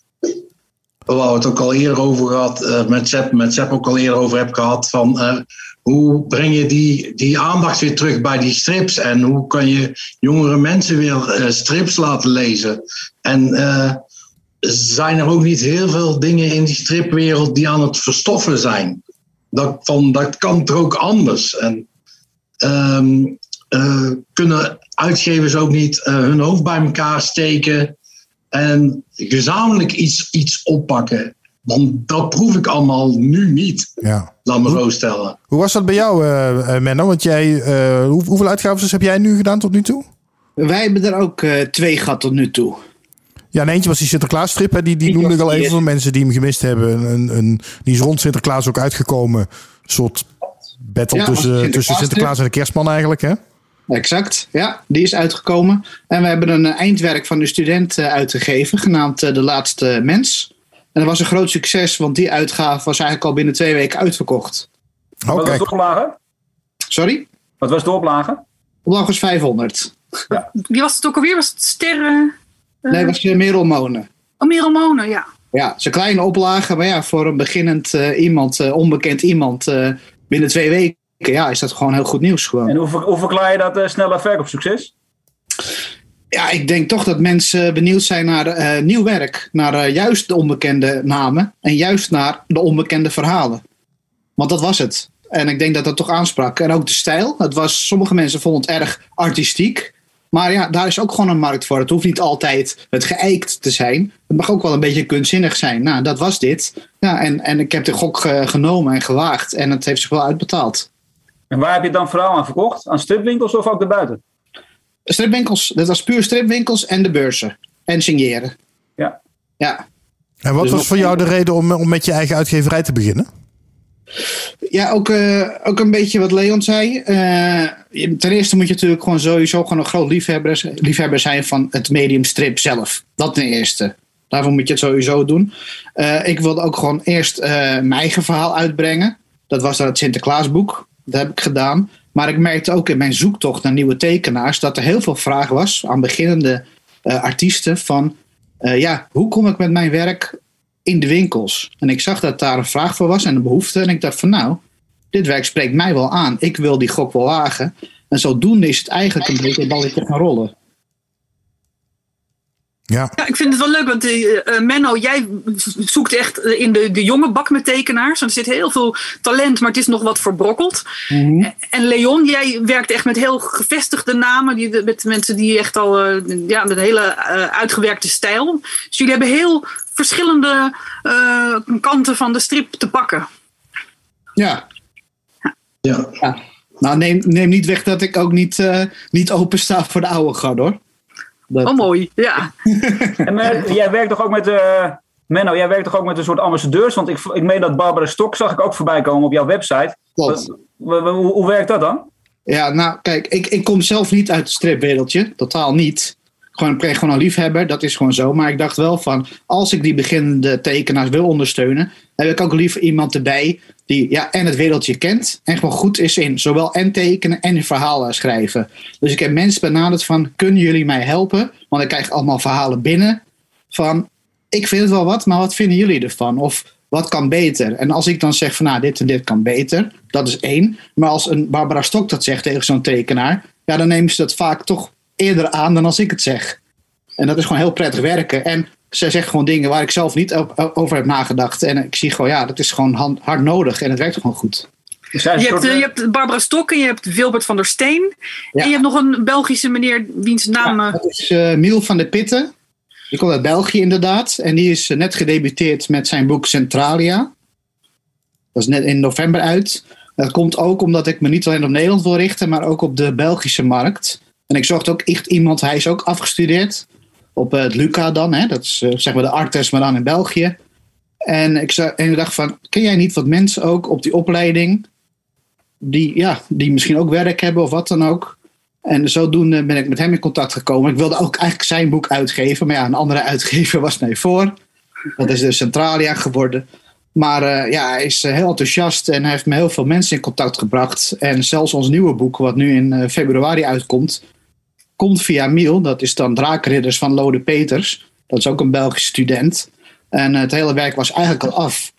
Waar we het ook al eerder over gehad, eh, met Sepp, met ook al eerder over heb gehad, van eh, hoe breng je die, die aandacht weer terug bij die strips en hoe kan je jongere mensen weer strips laten lezen. En zijn er ook niet heel veel dingen in die stripwereld die aan het verstoffen zijn. Dat, van, dat kan toch ook anders. En ehm, eh, kunnen uitgevers ook niet eh, hun hoofd bij elkaar steken en gezamenlijk iets, iets oppakken. Want dat proef ik allemaal nu niet, ja. laat me zo stellen. Hoe was dat bij jou, eh Menno? Want jij, eh, hoe, hoeveel uitgaven heb jij nu gedaan tot nu toe? Wij hebben er ook eh, twee gehad tot nu toe. Ja, en eentje was die Sinterklaas strip. Hè? Die, die Die noemde ik al even voor mensen die hem gemist hebben. Een, een, die is rond Sinterklaas ook uitgekomen. Een soort battle Ja, tussen, een tussen Sinterklaas Sinterklaas en de kerstman eigenlijk. Hè? Exact, ja, die is uitgekomen. En we hebben een eh, eindwerk van de student eh, uitgegeven, genaamd eh, De Laatste Mens. En dat was een groot succes, want die uitgave was eigenlijk al binnen twee weken uitverkocht. Oh, Wat was de oplage? Sorry? Wat was de oplage? Oplage was 500. Wie was het ook alweer? Was het Sterren? Nee, dat was uh, Merel Monen. Oh, Merel Monen, ja. Ja, het is een kleine oplage, maar ja, voor een beginnend iemand, onbekend iemand, eh, binnen twee weken, ja, is dat gewoon heel goed nieuws gewoon. En hoe, hoe verklaar je dat uh, snelle verkoopsucces? Ja, ik denk toch dat mensen benieuwd zijn naar eh, nieuw werk. Naar eh, juist de onbekende namen en juist naar de onbekende verhalen. Want dat was het. En ik denk dat dat toch aansprak. En ook de stijl. Het was, sommige mensen vonden het erg artistiek. Maar ja, daar is ook gewoon een markt voor. Het hoeft niet altijd het geëikt te zijn. Het mag ook wel een beetje kunstzinnig zijn. Nou, dat was dit. Ja, en, en ik heb de gok genomen en gewaagd. En het heeft zich wel uitbetaald. En waar heb je het dan vooral aan verkocht? Aan stripwinkels of ook daarbuiten? Stripwinkels. Dat was puur stripwinkels en de beurzen. En signeren. Ja. Ja. En wat Dus was voor jou de reden om, om met je eigen uitgeverij te beginnen? Ja, ook, eh, ook een beetje wat Leon zei. Eh, ten eerste moet je natuurlijk gewoon sowieso gewoon een groot liefhebber, liefhebber zijn van het medium strip zelf. Dat ten eerste. Daarvoor moet je het sowieso doen. Eh, ik wilde ook gewoon eerst eh, mijn eigen verhaal uitbrengen. Dat was dan het Sinterklaasboek. Dat heb ik gedaan. Maar ik merkte ook in mijn zoektocht naar nieuwe tekenaars dat er heel veel vraag was aan beginnende eh, artiesten van eh, ja, hoe kom ik met mijn werk in de winkels? En ik zag dat daar een vraag voor was en een behoefte. En ik dacht van nou, dit werk spreekt mij wel aan. Ik wil die gok wel wagen. En zodoende is het eigenlijk een beetje balletje gaan rollen. Ja, Ja, ik vind het wel leuk, want eh, eh, Menno, jij zoekt echt eh, in de, de jonge bak met tekenaars. Er zit heel veel talent, maar het is nog wat verbrokkeld. En Leon, jij werkt echt met heel gevestigde namen, die, met mensen die echt al eh, ja, met een hele eh, uitgewerkte stijl. Dus jullie hebben heel verschillende eh, kanten van de strip te pakken. Ja, Ja. nou neem, neem niet weg dat ik ook niet, eh niet open sta voor de oude garde hoor. Dat- Oh, mooi. Ja. (laughs) En eh, jij werkt toch ook met... eh Menno, jij werkt toch ook met een soort ambassadeurs? Want ik, ik meen dat Barbara Stok zag ik ook voorbij komen op jouw website. Klopt. Hoe, hoe werkt dat dan? Ja, nou kijk, ik, ik kom zelf niet uit het stripwereldje. Totaal niet. Gewoon, gewoon een liefhebber, dat is gewoon zo. Maar ik dacht wel van, als ik die beginnende tekenaars wil ondersteunen, heb ik ook liever iemand erbij die ja, en het wereldje kent en gewoon goed is in zowel en tekenen en verhalen schrijven. Dus ik heb mensen benaderd van, kunnen jullie mij helpen? Want ik krijg allemaal verhalen binnen van, ik vind het wel wat, maar wat vinden jullie ervan? Of wat kan beter? En als ik dan zeg van, nou, dit en dit kan beter, dat is één. Maar als een Barbara Stok dat zegt tegen zo'n tekenaar, ja, dan nemen ze dat vaak toch eerder aan dan als ik het zeg. En dat is gewoon heel prettig werken. En zij zegt gewoon dingen waar ik zelf niet over heb nagedacht. En ik zie gewoon, ja, dat is gewoon hard nodig en het werkt gewoon goed. Je hebt, je hebt Barbara Stok en je hebt Wilbert van der Steen. En je hebt nog een Belgische meneer, wiens naam... Ja, dat is uh, Miel van der Pitten. Die komt uit België inderdaad. En die is net gedebuteerd met zijn boek Centralia. Dat is net in november uit. Dat komt ook omdat ik me niet alleen op Nederland wil richten, maar ook op de Belgische markt. En ik zocht ook echt iemand, hij is ook afgestudeerd op het Luca dan. Hè? Dat is zeg maar de Artes, maar dan in België. En ik, en ik dacht van, ken jij niet wat mensen ook op die opleiding, die, ja, die misschien ook werk hebben of wat dan ook. En zodoende ben ik met hem in contact gekomen. Ik wilde ook eigenlijk zijn boek uitgeven, maar ja, een andere uitgever was mij voor. Dat is de Centralia geworden. Maar uh, ja, hij is heel enthousiast en hij heeft me heel veel mensen in contact gebracht. En zelfs ons nieuwe boek, wat nu in februari uitkomt, komt via Miel. Dat is dan Draakridders van Lode Peters. Dat is ook een Belgische student. En het hele werk was eigenlijk al af.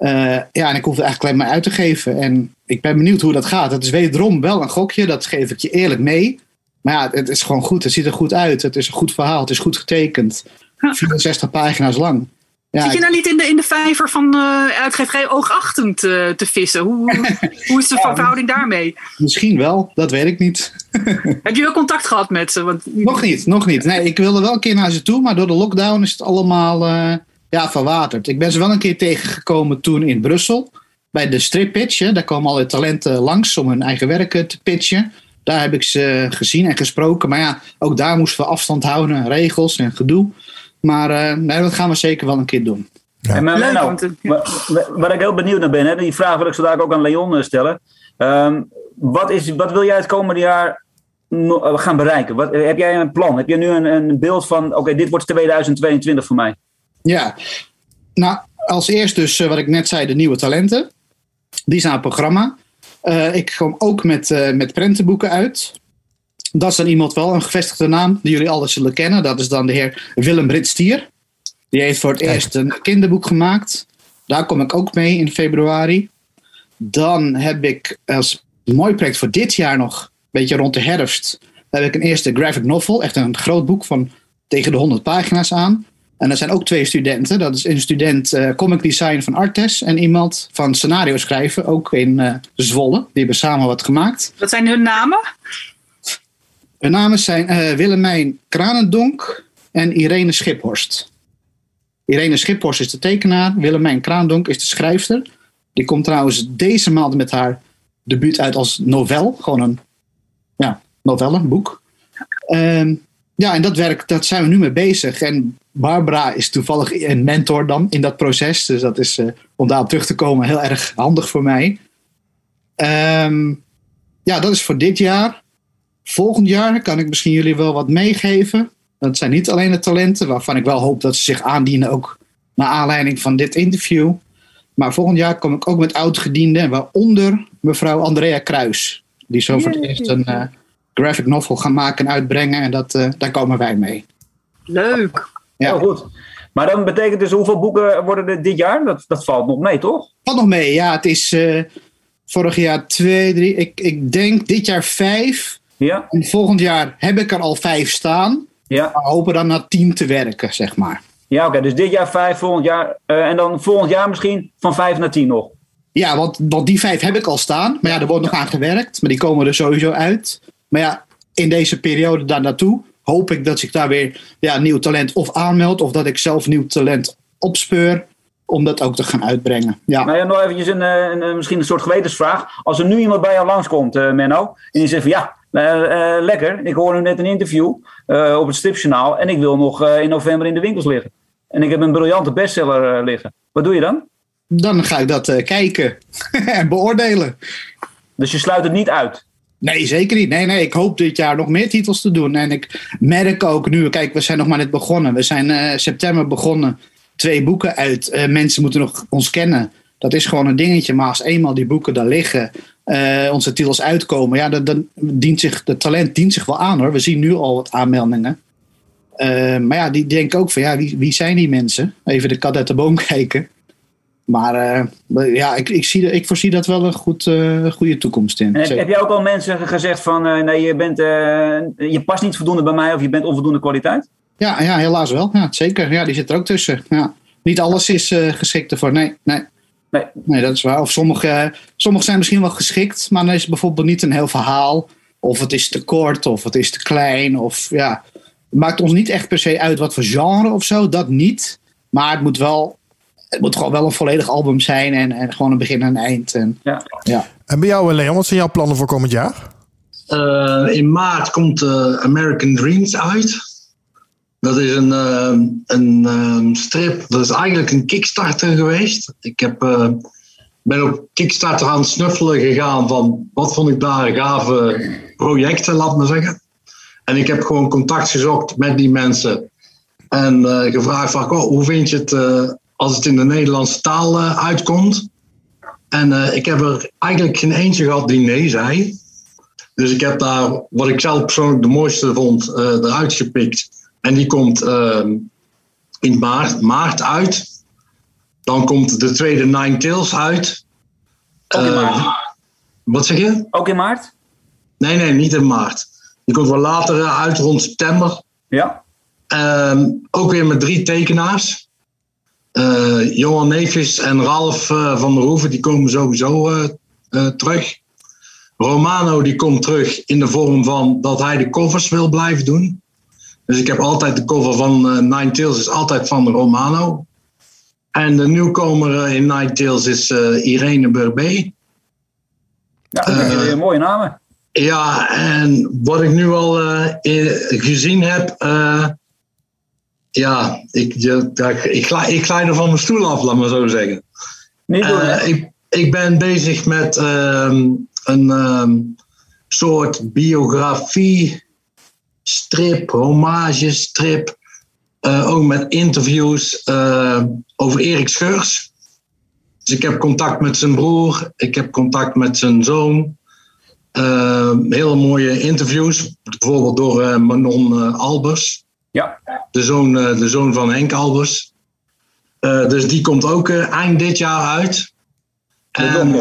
Uh, ja, en ik hoef het eigenlijk alleen maar uit te geven. En ik ben benieuwd hoe dat gaat. Het is wederom wel een gokje, dat geef ik je eerlijk mee. Maar ja, het is gewoon goed. Het ziet er goed uit. Het is een goed verhaal. Het is goed getekend. 64 pagina's lang. Zit je nou niet in de, in de vijver van uh, uitgeverij oogachtend uh, te vissen? Hoe, hoe (laughs) is de verhouding daarmee? Misschien wel, dat weet ik niet. (laughs) Heb je wel contact gehad met ze? Want... Nog niet, nog niet. Nee, ik wilde wel een keer naar ze toe, maar door de lockdown is het allemaal uh, ja, verwaterd. Ik ben ze wel een keer tegengekomen toen in Brussel. Bij de strip pitch. Hè. Daar komen alle talenten langs om hun eigen werken te pitchen. Daar heb ik ze gezien en gesproken. Maar ja, ook daar moesten we afstand houden, regels en gedoe. Maar uh, nee, dat gaan we zeker wel een keer doen. Ja. En, maar, Leuk, nou, wat, wat, ik heel benieuwd naar ben, hè, die vraag wil ik zo ook aan Leon stellen. Um, wat, is, wat wil jij het komende jaar gaan bereiken? Wat, heb jij een plan? Heb je nu een, een beeld van, oké, dit wordt 2022 voor mij? Ja, nou, als eerst dus wat ik net zei, de nieuwe talenten. Die zijn het programma. Uh, ik kom ook met, uh, met prentenboeken uit. Dat is dan iemand wel, een gevestigde naam, die jullie alle zullen kennen. Dat is dan de heer Willem Britstier. Die heeft voor het eerst een kinderboek gemaakt. Daar kom ik ook mee in februari. Dan heb ik als mooi project voor dit jaar nog, een beetje rond de herfst, heb ik een eerste graphic novel. Echt een groot boek van tegen de 100 pagina's aan. En er zijn ook twee studenten. Dat is een student uh, comic design van Artes en iemand van scenario schrijven, ook in uh, Zwolle. Die hebben samen wat gemaakt. Wat zijn hun namen? Hun namen zijn uh, Willemijn Kranendonk en Irene Schiphorst. Irene Schiphorst is de tekenaar, Willemijn Kraandonk is de schrijfster. Die komt trouwens deze maand met haar debuut uit als novel. Gewoon een ja, novelle, boek. Um, ja, en dat werk, dat zijn we nu mee bezig. En Barbara is toevallig een mentor dan in dat proces. Dus dat is, uh, om daarop terug te komen, heel erg handig voor mij. Um, ja, dat is voor dit jaar. Volgend jaar kan ik misschien jullie wel wat meegeven. Dat zijn niet alleen de talenten, waarvan ik wel hoop dat ze zich aandienen, ook naar aanleiding van dit interview. Maar volgend jaar kom ik ook met oud-gedienden, waaronder mevrouw Andrea Kruis. Die zo voor het eerst een uh, graphic novel gaan maken en uitbrengen. En dat, uh, daar komen wij mee. Leuk. Ja, oh, goed. Maar dan betekent dus hoeveel boeken worden er dit jaar? Dat, dat valt nog mee, toch? Valt nog mee, ja. Het is uh, vorig jaar twee, drie. Ik, ik denk dit jaar vijf. Ja. En volgend jaar heb ik er al vijf staan. Ja. We hopen dan naar tien te werken, zeg maar. Ja, oké. Dus dit jaar vijf, volgend jaar. Uh, en dan volgend jaar misschien van vijf naar tien nog. Ja, want, want die vijf heb ik al staan. Maar ja, er wordt nog aan gewerkt. Maar die komen er sowieso uit. Maar ja, in deze periode daar naartoe hoop ik dat zich daar weer ja, nieuw talent of aanmeldt. Of dat ik zelf nieuw talent opspeur om dat ook te gaan uitbrengen. Ja. Nou ja, nog eventjes een, een, een, misschien een soort gewetensvraag. Als er nu iemand bij jou langskomt, uh, Menno, en die zegt van ja, lekker, ik hoor nu net een interview op het Stripjournaal en ik wil nog in november in de winkels liggen. En ik heb een briljante bestseller liggen. Wat doe je dan? Dan ga ik dat kijken (laughs) en beoordelen. Dus je sluit het niet uit? Nee, zeker niet. Nee, nee, ik hoop dit jaar nog meer titels te doen. En ik merk ook nu, kijk, we zijn nog maar net begonnen. We zijn uh, september begonnen. Twee boeken uit. Uh, mensen moeten nog ons kennen. Dat is gewoon een dingetje. Maar als eenmaal die boeken daar liggen, uh, onze titels uitkomen, ja, dan, dient zich, de talent dient zich wel aan hoor. We zien nu al wat aanmeldingen. maar ja, die denken ook van ja, wie, wie zijn die mensen? Even de kat uit de boom (laughs) kijken. Maar uh, ja, ik, ik, zie, ik voorzie dat wel een goed, uh, goede toekomst in. Heb, heb, jij ook al mensen gezegd van nee, je, bent, je past niet voldoende bij mij of je bent onvoldoende kwaliteit? Ja, ja helaas wel. Ja, zeker. Ja, die zit er ook tussen. Ja. Niet alles is geschikt ervoor. Nee, nee. Nee. nee, dat is waar. Of sommige, sommige zijn misschien wel geschikt, maar dan is het bijvoorbeeld niet een heel verhaal. Of het is te kort, of het is te klein. Of ja, het maakt ons niet echt per se uit wat voor genre of zo. Dat niet. Maar het moet wel het moet gewoon wel een volledig album zijn en, en gewoon een begin en een eind. En, ja. Ja. en bij jou, Leon, wat zijn jouw plannen voor komend jaar? Uh, in maart komt uh, American Dreams uit. Dat is een, uh, een um, strip, dat is eigenlijk een Kickstarter geweest. Ik heb, ben op Kickstarter aan het snuffelen gegaan van wat vond ik daar gave projecten, laat maar zeggen. En ik heb gewoon contact gezocht met die mensen. En gevraagd van, oh, hoe vind je het als het in de Nederlandse taal uitkomt. En ik heb er eigenlijk geen eentje gehad die nee zei. Dus ik heb daar, wat ik zelf persoonlijk de mooiste vond, eruit gepikt. En die komt ehm, in maart, maart uit. Dan komt de tweede Nine Tails uit. Ook in maart? Wat zeg je? Ook in maart? Nee, nee, niet in maart. Die komt wel later uit, rond september. Ja. Ehm, ook weer met drie tekenaars. Uh, Johan Neefjes en Ralf uh, van der Hoeven die komen sowieso uh, terug. Romano die komt terug in de vorm van dat hij de covers wil blijven doen. Dus ik heb altijd de cover van Nine Tails is altijd van Romano. En de nieuwkomer in Nine Tails is Irene Burbé. Ja, dat zijn weer mooie namen. Ja, en wat ik nu al gezien heb, ja, ik, ik, ik, glij er van mijn stoel af, laat maar zo zeggen. Niet uh, ik, ik ben bezig met uh, een um, soort biografie, strip, hommage strip. Uh, ook met interviews uh, over Erik Scheurs. Dus ik heb contact met zijn broer, ik heb contact met zijn zoon. hele mooie interviews, bijvoorbeeld door Manon Albers. Ja. De zoon, eh, de zoon van Henk Albers. Uh, dus die komt ook uh, eind dit jaar uit. En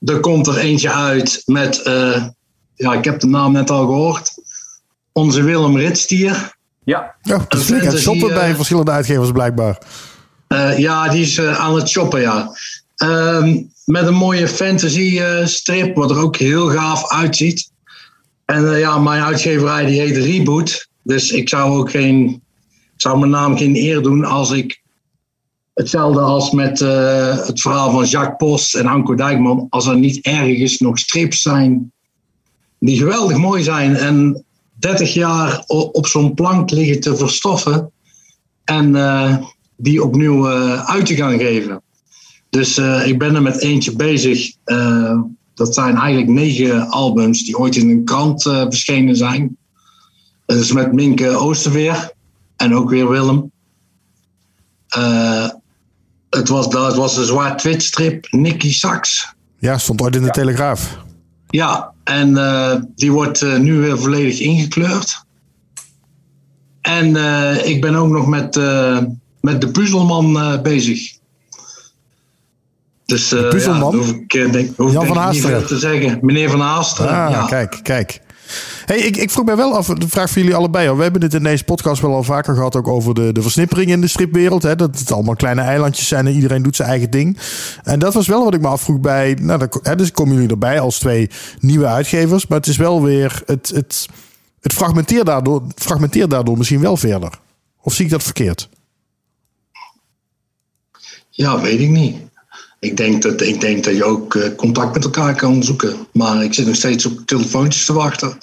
er komt er eentje uit met, uh, ja, ik heb de naam net al gehoord. Onze Willem Ritstier. Ja. ja dat is het shoppen bij verschillende uitgevers blijkbaar. ja, die is aan het shoppen, ja. Ehm, met een mooie fantasy strip, wat er ook heel gaaf uitziet. En ja, mijn uitgeverij die heet Reboot. Dus ik zou ook geen, zou mijn naam geen eer doen als ik hetzelfde als met uh, het verhaal van Jacques Post en Anko Dijkman, als er niet ergens nog strips zijn die geweldig mooi zijn en 30 jaar op zo'n plank liggen te verstoffen en uh, die opnieuw uh, uit te gaan geven. Dus ik ben er met eentje bezig. dat zijn eigenlijk negen albums die ooit in een krant verschenen zijn. Dat is met Minke Oosterweer en ook weer Willem. Uh, het, was, dat was een zwart strip Nicky Sachs. Ja, stond ooit in de ja. Telegraaf. Ja, en uh, die wordt uh, nu weer volledig ingekleurd. En ik ben ook nog met, met de puzzelman bezig. Dus, de puzzelman? Ja, hoef ik, denk, hoef Jan van Haasteren. te zeggen. Meneer van Haasteren. Ah, ja. kijk, kijk. Hey, ik, ik vroeg mij wel af, de vraag voor jullie allebei. We hebben het in deze podcast wel al vaker gehad ook over de, de versnippering in de stripwereld. Hè? Dat het allemaal kleine eilandjes zijn en iedereen doet zijn eigen ding. En dat was wel wat ik me afvroeg bij... Nou, dan, hè, dus komen jullie erbij als twee nieuwe uitgevers. Maar het is wel weer... Het, het, het fragmenteert, daardoor, fragmenteert daardoor misschien wel verder. Of zie ik dat verkeerd? Ja, weet ik niet. Ik denk dat, ik denk dat je ook uh, contact met elkaar kan zoeken. Maar ik zit nog steeds op telefoontjes te wachten.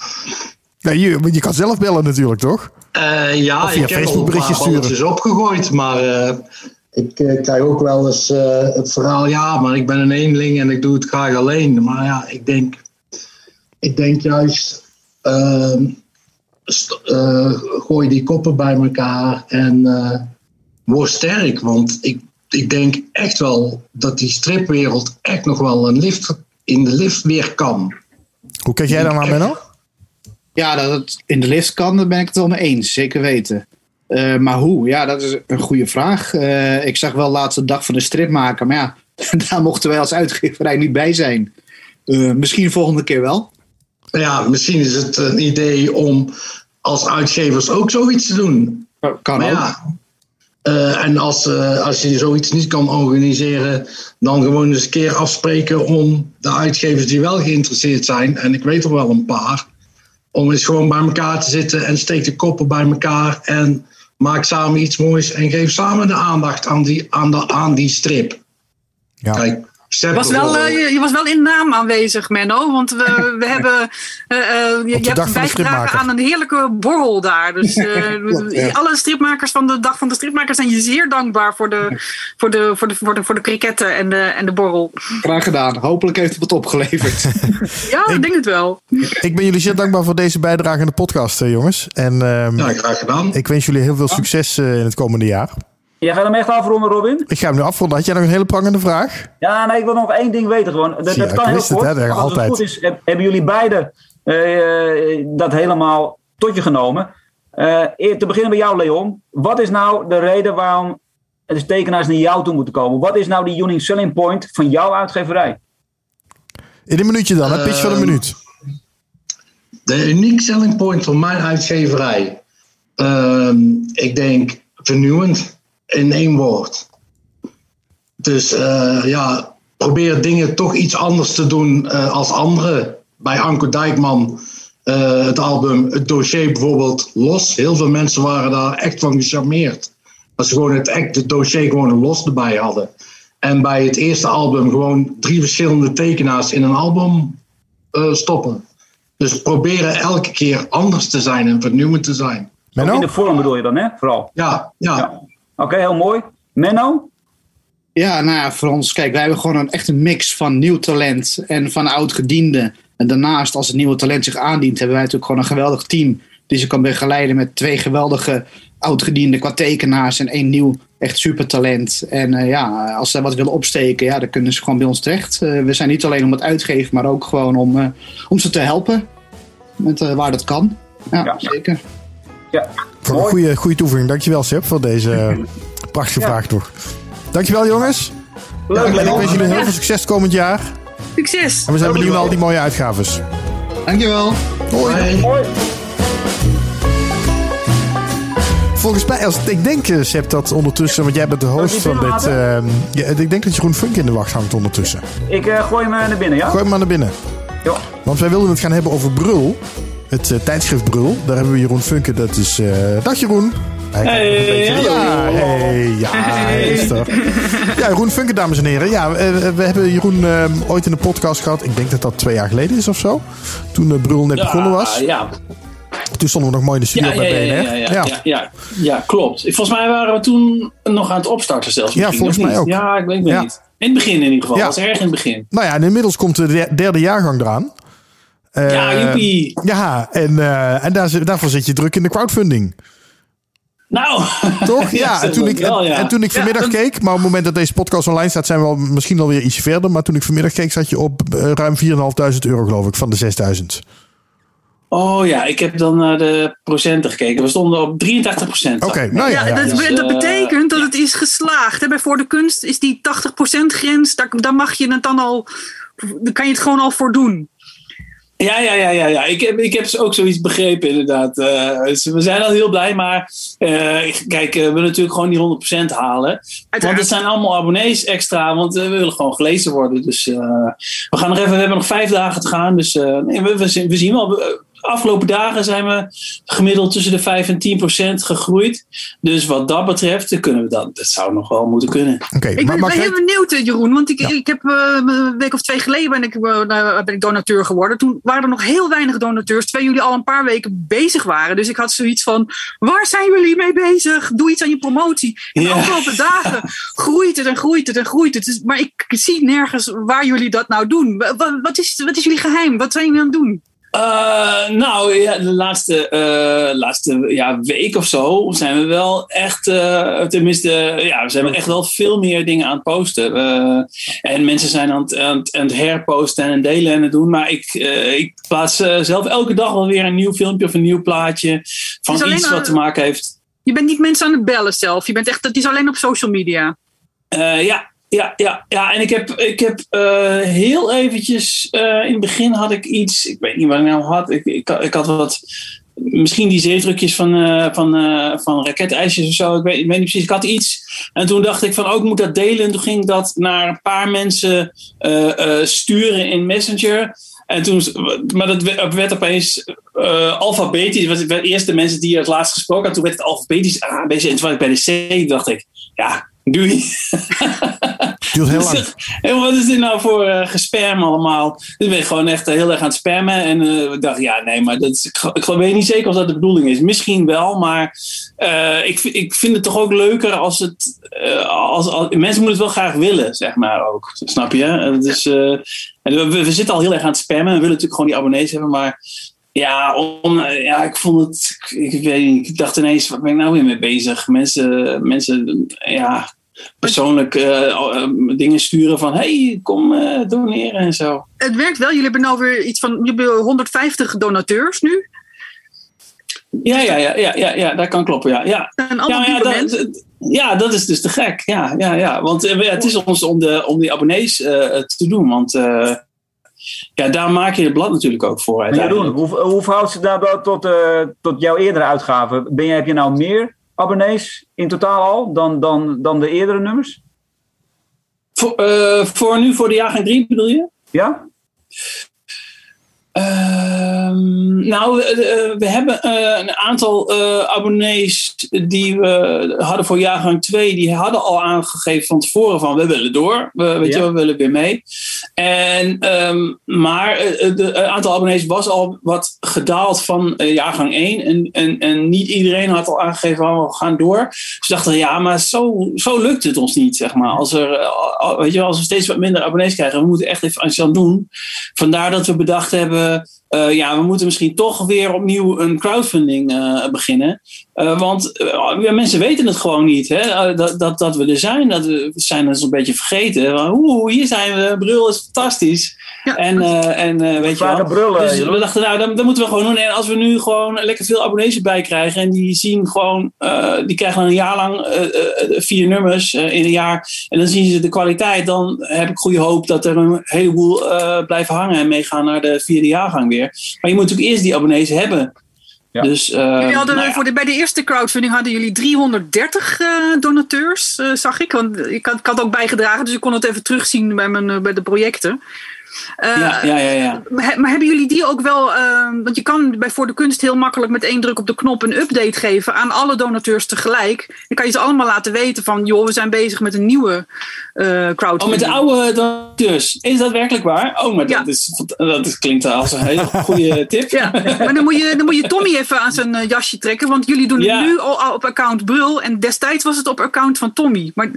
Nee, je, je kan zelf bellen natuurlijk, toch? Uh, ja, of via ik heb Facebook berichtjes sturen. opgegooid. Maar uh, ik krijg ook wel eens het verhaal... Ja, maar ik ben een eenling en ik doe het graag alleen. Maar ja, ik denk... ik denk juist, ehm, eh, gooi die koppen bij elkaar en eh, word sterk. Want ik, ik denk echt wel dat die stripwereld echt nog wel een lift, in de lift weer kan. Hoe kijk jij daar naar, Menno? Ja, dat het in de lift kan, daar ben ik het wel mee eens. Zeker weten. Eh, maar hoe? Ja, dat is een goede vraag. Eh, ik zag wel laatst de dag van de strip maken. Maar ja, (laughs) daar mochten wij als uitgeverij niet bij zijn. Eh, misschien volgende keer wel. Ja, misschien is het een idee om als uitgevers ook zoiets te doen. Kan Maar ook. ja, eh, en als, eh, als je zoiets niet kan organiseren, dan gewoon eens een keer afspreken om de uitgevers die wel geïnteresseerd zijn, en ik weet er wel een paar, om eens gewoon bij elkaar te zitten en steek de koppen bij elkaar en maak samen iets moois en geef samen de aandacht aan die, aan de, aan die strip. Ja. Kijk, Je was, wel, eh, je, je was wel in naam aanwezig, Menno. Want we, we (laughs) hebben. eh, eh, je, je hebt bijgedragen aan een heerlijke borrel daar. Dus (laughs) eh, ja. alle stripmakers van de dag van de stripmakers zijn je zeer dankbaar voor de, (laughs) voor de, voor de, voor de, voor de kriketten en de, en de borrel. Graag gedaan. Hopelijk heeft het wat opgeleverd. Ja, ik denk het wel. Ik ben jullie zeer dankbaar voor deze bijdrage aan de podcast, jongens. En ehm, Ja, graag gedaan. ik wens jullie heel veel succes eh, in het komende jaar. Jij gaat hem echt afronden, Robin? Ik ga hem nu afronden. Had jij nog een hele prangende vraag? Ja, nee, ik wil nog één ding weten gewoon. Dat, Zie je, dat kan heel wist het, kort. hè, als altijd. het goed is, heb- hebben jullie beiden eh, dat helemaal tot je genomen. Eh, eer- te beginnen bij jou, Leon. Wat is nou de reden waarom de tekenaars naar jou toe moeten komen? Wat is nou die unique selling point van jouw uitgeverij? In een minuutje dan, een pitch van een Ehm, minuut. De unique selling point van mijn uitgeverij. Ehm, ik denk vernieuwend in één woord. Dus eh, ja, probeer dingen toch iets anders te doen eh, als anderen. Bij Anko Dijkman, eh, het album, het dossier bijvoorbeeld, los. Heel veel mensen waren daar echt van gecharmeerd. Dat ze gewoon het, echt, het dossier gewoon een los erbij hadden. En bij het eerste album gewoon drie verschillende tekenaars in een album eh, stoppen. Dus proberen elke keer anders te zijn en vernieuwend te zijn. In Menno? de vorm bedoel je dan, hè? Vooral. Ja, ja. Ja. Oké, heel mooi. Menno? Ja, nou ja, voor ons, kijk, wij hebben gewoon een echte mix van nieuw talent en van oud-gedienden. En daarnaast, als het nieuwe talent zich aandient, hebben wij natuurlijk gewoon een geweldig team die ze kan begeleiden met twee geweldige oud-gedienden qua tekenaars en één nieuw echt supertalent. En eh, ja, als ze wat willen opsteken, ja, dan kunnen ze gewoon bij ons terecht. Eh, we zijn niet alleen om het uitgeven, maar ook gewoon om, eh, om ze te helpen met waar dat kan. Ja, Ja. zeker. Ja. Voor een Mooi. goede, goede toevoeging. Dankjewel, Seb, voor deze eh, prachtige Ja. vraag toch. Dankjewel, jongens. Leuk, En ik wens jullie heel veel succes komend jaar. Succes! En we zijn benieuwd naar al die mooie uitgaves. Dankjewel. Hoi. Hey. Mooi. Volgens mij, als, ik denk, eh, Seb, dat ondertussen, want jij bent de host van dit. ehm, ja, ik denk dat Jeroen Funk in de wacht hangt ondertussen. Ik eh, gooi hem naar binnen, ja? Gooi hem maar naar binnen. Ja. Want wij wilden het gaan hebben over Brul. Het eh, tijdschrift Brul. Daar hebben we Jeroen Funke. Dat is. eh, dag Jeroen. Hij Hey. Ja, hey, ja, is. Ja, Jeroen Funke, dames en heren. Ja, eh, we hebben Jeroen ooit in de podcast gehad. Ik denk dat dat twee jaar geleden is of zo. Toen Brul net begonnen was. Ja, Toen stonden we nog mooi in de studio ja, bij ja, BNR. ja, ja, ja, ja, klopt. Volgens mij waren we toen nog aan het opstarten zelfs. Ja, volgens mij ook. Ja, ik weet niet. In het begin in ieder geval. Dat was erg in het begin. Nou ja, en inmiddels komt de der- derde jaargang eraan. Ja, joepie. Ja, en, eh, en daar, zit- daarvoor zit je druk in de crowdfunding. Nou. Toch? (laughs) Ja, en, toen ik, wel, en, ja. en toen ik Ja, vanmiddag dat- keek, maar op het moment dat deze podcast online staat, zijn we al, misschien alweer ietsje verder. Maar toen ik vanmiddag keek, zat je op eh, ruim 4.500 euro, geloof ik, van de 6.000. Oh ja, ik heb dan naar de procenten gekeken. We stonden op 83 procent. Oké, nou ja. Ja, ja, dat, dus, dat eh, betekent dat het is geslaagd. Hè? Bij Voor de Kunst is die 80% grens, daar, daar mag je het dan al, daar kan je het gewoon al voor doen. Ja, ja, ja, ja, ja. Ik heb, ik heb dus ook zoiets begrepen, inderdaad. Eh, dus we zijn al heel blij, maar eh, kijk, eh, we willen natuurlijk gewoon die 100% halen. Want het zijn allemaal abonnees extra, want we willen gewoon gelezen worden. Dus we gaan nog even, we hebben nog vijf dagen te gaan. Dus nee, we, we, zien- we zien wel. Afgelopen dagen zijn we gemiddeld tussen de 5 en 10 procent gegroeid. Dus wat dat betreft, dan kunnen we dat. Dat zou nog wel moeten kunnen. Oké, Ik maar, ben, maar ben heel benieuwd, eh, Jeroen. Want ik, Ja. ik heb eh, een week of twee geleden ben ik, eh, nou, ben ik donateur geworden. Toen waren er nog heel weinig donateurs. Terwijl jullie al een paar weken bezig waren. Dus ik had zoiets van: waar zijn jullie mee bezig? Doe iets aan je promotie. En de Ja. afgelopen dagen groeit het en groeit het en groeit het. Dus, maar ik zie nergens waar jullie dat nou doen. Wa- wa- Wat is, wat is jullie geheim? Wat zijn jullie aan het doen? Uh, nou ja, de laatste, uh, laatste ja, week of zo zijn we wel echt, uh, tenminste, ja, we zijn echt wel veel meer dingen aan het posten. en mensen zijn aan het, aan, het, aan het herposten en delen en het doen. Maar ik, ik plaats zelf elke dag wel weer een nieuw filmpje of een nieuw plaatje van iets wat te maken heeft. Je bent niet mensen aan het bellen zelf. Je bent echt, het is alleen op social media. ja, ja, ja, ja, en ik heb, ik heb uh, heel eventjes, uh, in het begin had ik iets, ik weet niet wat ik nou had, ik, ik, ik had wat, misschien die zeefdrukjes van, uh, van, van raketijsjes of zo, ik weet, ik weet niet precies, ik had iets. En toen dacht ik van, ook oh, moet dat delen. En toen ging ik dat naar een paar mensen sturen in Messenger. En toen, maar dat werd opeens uh, alfabetisch. Het was eerst de mensen die het laatst gesproken hadden. Toen werd het alfabetisch A, B, C. En toen ik bij de C, dacht ik, ja, Doei. (laughs) Duurt heel lang. En wat is dit nou voor uh, gespam allemaal? Dus ben ik gewoon echt heel erg aan het spammen. En uh, ik dacht, ja, nee, maar dat is, ik, ik weet niet zeker of dat de bedoeling is. Misschien wel, maar ik, ik vind het toch ook leuker als het. als, als, mensen moeten het wel graag willen, zeg maar ook. Snap je? Dus, en we, we, zitten al heel erg aan het spammen. We willen natuurlijk gewoon die abonnees hebben, maar. Ja, om, ja, ik vond het. Ik, weet niet, ik dacht ineens, wat ben ik nou weer mee bezig? Mensen, mensen ja, persoonlijk uh, dingen sturen van hey, kom uh, doneren en zo. Het werkt wel. Jullie hebben nou weer iets van, jullie hebben 150 donateurs nu. Ja, ja, ja, ja, ja, ja, dat kan kloppen. Ja, ja. En ja, ja, dat, ja, dat is dus te gek. Ja, ja, ja. Want het is ons om, de, om die abonnees te doen. Want ja, daar maak je het blad natuurlijk ook voor. Jeroen, hoe, hoe verhoudt ze dat tot, tot jouw eerdere uitgaven? Ben je, heb je nou meer abonnees in totaal al dan, dan, dan de eerdere nummers? Voor, uh, voor nu, voor de jaargang 3 bedoel je? Ja. Ehm, nou, we, we hebben uh, een aantal uh, abonnees die we hadden voor jaargang 2, die hadden al aangegeven van tevoren van we willen door, we, weet ja. je, we willen weer mee. En, um, maar het aantal abonnees was al wat gedaald van jaargang 1 en, en, en niet iedereen had al aangegeven van we gaan door. Dus dachten ja, maar zo, zo lukt het ons niet, zeg maar. Als, er, weet je, als we steeds wat minder abonnees krijgen, we moeten echt even iets aan doen. Vandaar dat we bedacht hebben uh, uh, ja, we moeten misschien toch weer opnieuw een crowdfunding uh, beginnen. Uh, want ja, mensen weten het gewoon niet, hè? Dat, dat, dat we er zijn. Dat we, zijn dus een beetje vergeten. Oeh, hier zijn we, Brul is fantastisch. Ja. En, en weet je wel. Brullen, dus we dachten, nou, dat, dat, moeten we gewoon doen. En als we nu gewoon lekker veel abonnees erbij krijgen. En die zien gewoon, die krijgen een jaar lang vier nummers in een jaar. En dan zien ze de kwaliteit. Dan heb ik goede hoop dat er een heleboel blijven hangen en meegaan naar de vierde jaargang weer. Maar je moet natuurlijk eerst die abonnees hebben. Ja. Dus, uh, jullie hadden, nou ja. voor de, bij de eerste crowdfunding hadden jullie 330 uh, donateurs, uh, zag ik. Want ik had, ik had ook bijgedragen, dus ik kon het even terugzien bij, mijn, bij de projecten. Uh, ja, ja, ja, ja. Maar, hebben jullie die ook wel, uh, want je kan bij Voor de Kunst heel makkelijk met één druk op de knop een update geven aan alle donateurs tegelijk. Dan kan je ze allemaal laten weten van, joh, we zijn bezig met een nieuwe uh, crowdfunding. Oh, met de oude donateurs. Is dat werkelijk waar? Oh, maar ja. dat, is, dat is, klinkt als een hele (laughs) goede tip. Ja, maar dan moet, je, dan moet je Tommy even aan zijn jasje trekken, want jullie doen het nu al op account Brul en destijds was het op account van Tommy. Maar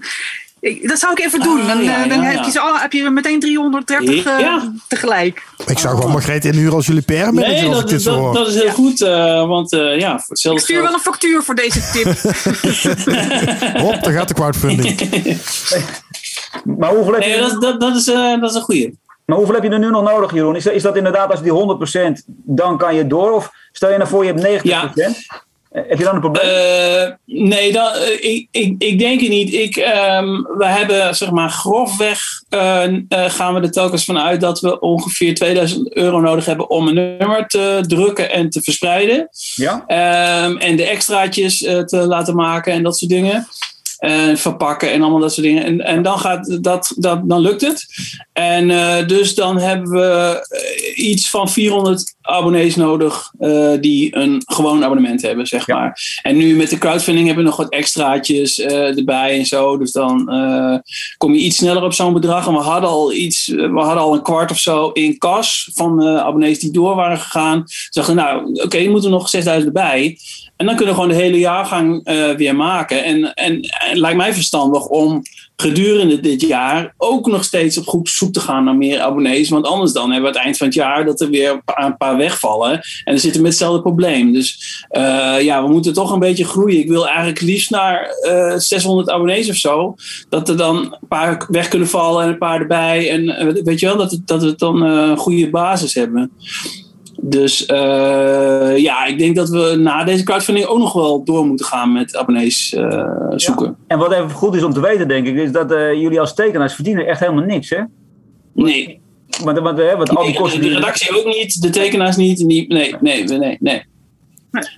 dat zou ik even doen. Ah, dan, ja, dan ja, heb, je al, heb, je meteen 330 uh, tegelijk. Ik zou gewoon Margreet inhuren als jullie per Nee, dat, dat, dat, dat, is heel goed. Uh, want uh, ja, voor hetzelfde Ik stuur wel een factuur voor deze tip. (laughs) Hop, daar gaat de crowdfunding. (laughs) maar hoeveel heb nee, je... dat, dat, dat, is, dat is een goede. Maar hoeveel heb je er nu nog nodig, Jeroen? Is, is dat inderdaad als die 100% dan kan je door? Of stel je nou voor je hebt 90%? Ja. Heb je dan een probleem? Uh, nee, dat, uh, ik, ik, ik, denk het niet. Ik, um, we hebben zeg maar grofweg uh, gaan we er telkens vanuit dat we ongeveer 2000 euro nodig hebben om een nummer te drukken en te verspreiden. Ja. Um, en de extraatjes te laten maken en dat soort dingen. Uh, verpakken en allemaal dat soort dingen. En, en dan, gaat dat, dat, dan lukt het. En uh, dus dan hebben we iets van 400 abonnees nodig uh, die een gewoon abonnement hebben, zeg ja. maar. En nu met de crowdfunding hebben we nog wat extraatjes erbij en zo. Dus dan kom je iets sneller op zo'n bedrag. En we hadden al iets, we hadden al een kwart of zo in kas van abonnees die door waren gegaan. Ze dachten, nou, oké, okay, moeten we nog 6000 erbij. En dan kunnen we gewoon de hele jaargang eh, weer maken. En, en, lijkt mij verstandig om gedurende dit jaar ook nog steeds op goed zoek te gaan naar meer abonnees. Want anders dan hebben we het eind van het jaar dat er weer een paar, wegvallen. En dan zitten we met hetzelfde probleem. Dus eh, ja, we moeten toch een beetje groeien. Ik wil eigenlijk liefst naar eh 600 abonnees of zo. Dat er dan een paar weg kunnen vallen en een paar erbij. En eh, weet je wel, dat, dat we dan eh, een goede basis hebben. Dus eh, ja, ik denk dat we na deze crowdfunding ook nog wel door moeten gaan met abonnees eh, zoeken. En wat even goed is om te weten, denk ik, is dat eh, jullie als tekenaars verdienen echt helemaal niks, hè? Nee, Want, want, hè, want al die kosten de redactie ook niet, de tekenaars niet. niet nee, nee, nee, nee.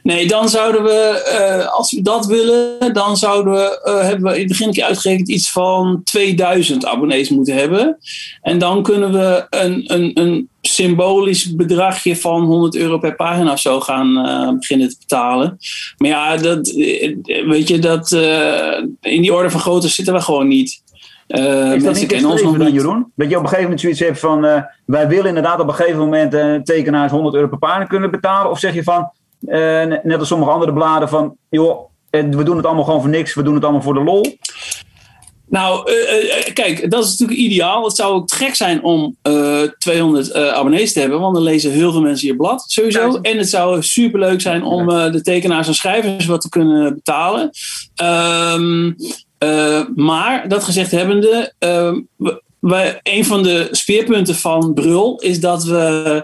Nee, dan zouden we, eh, als we dat willen, dan zouden we, eh, hebben we in het begin een keer uitgerekend iets van 2000 abonnees moeten hebben. En dan kunnen we een, een, een symbolisch bedragje van 100 euro per pagina of zo gaan eh, beginnen te betalen. Maar ja, dat, weet je, dat, in die orde van grootte zitten we gewoon niet. Eh, Is dat niet dan. Jeroen? Dat je op een gegeven moment zoiets hebt van... wij willen inderdaad op een gegeven moment eh, tekenaars 100 euro per pagina kunnen betalen. Of zeg je van, net als sommige andere bladen, van... joh, eh, we doen het allemaal gewoon voor niks. We doen het allemaal voor de lol. Nou, eh, eh, kijk, dat is natuurlijk ideaal. Het zou ook gek zijn om eh, 200 eh, abonnees te hebben, want dan lezen heel veel mensen je blad, sowieso. Duizend. En het zou superleuk zijn om eh, de tekenaars en schrijvers wat te kunnen betalen. Ehm, eh, maar, dat gezegd hebbende, ehm, wij- een van de speerpunten van Brul is dat we, eh,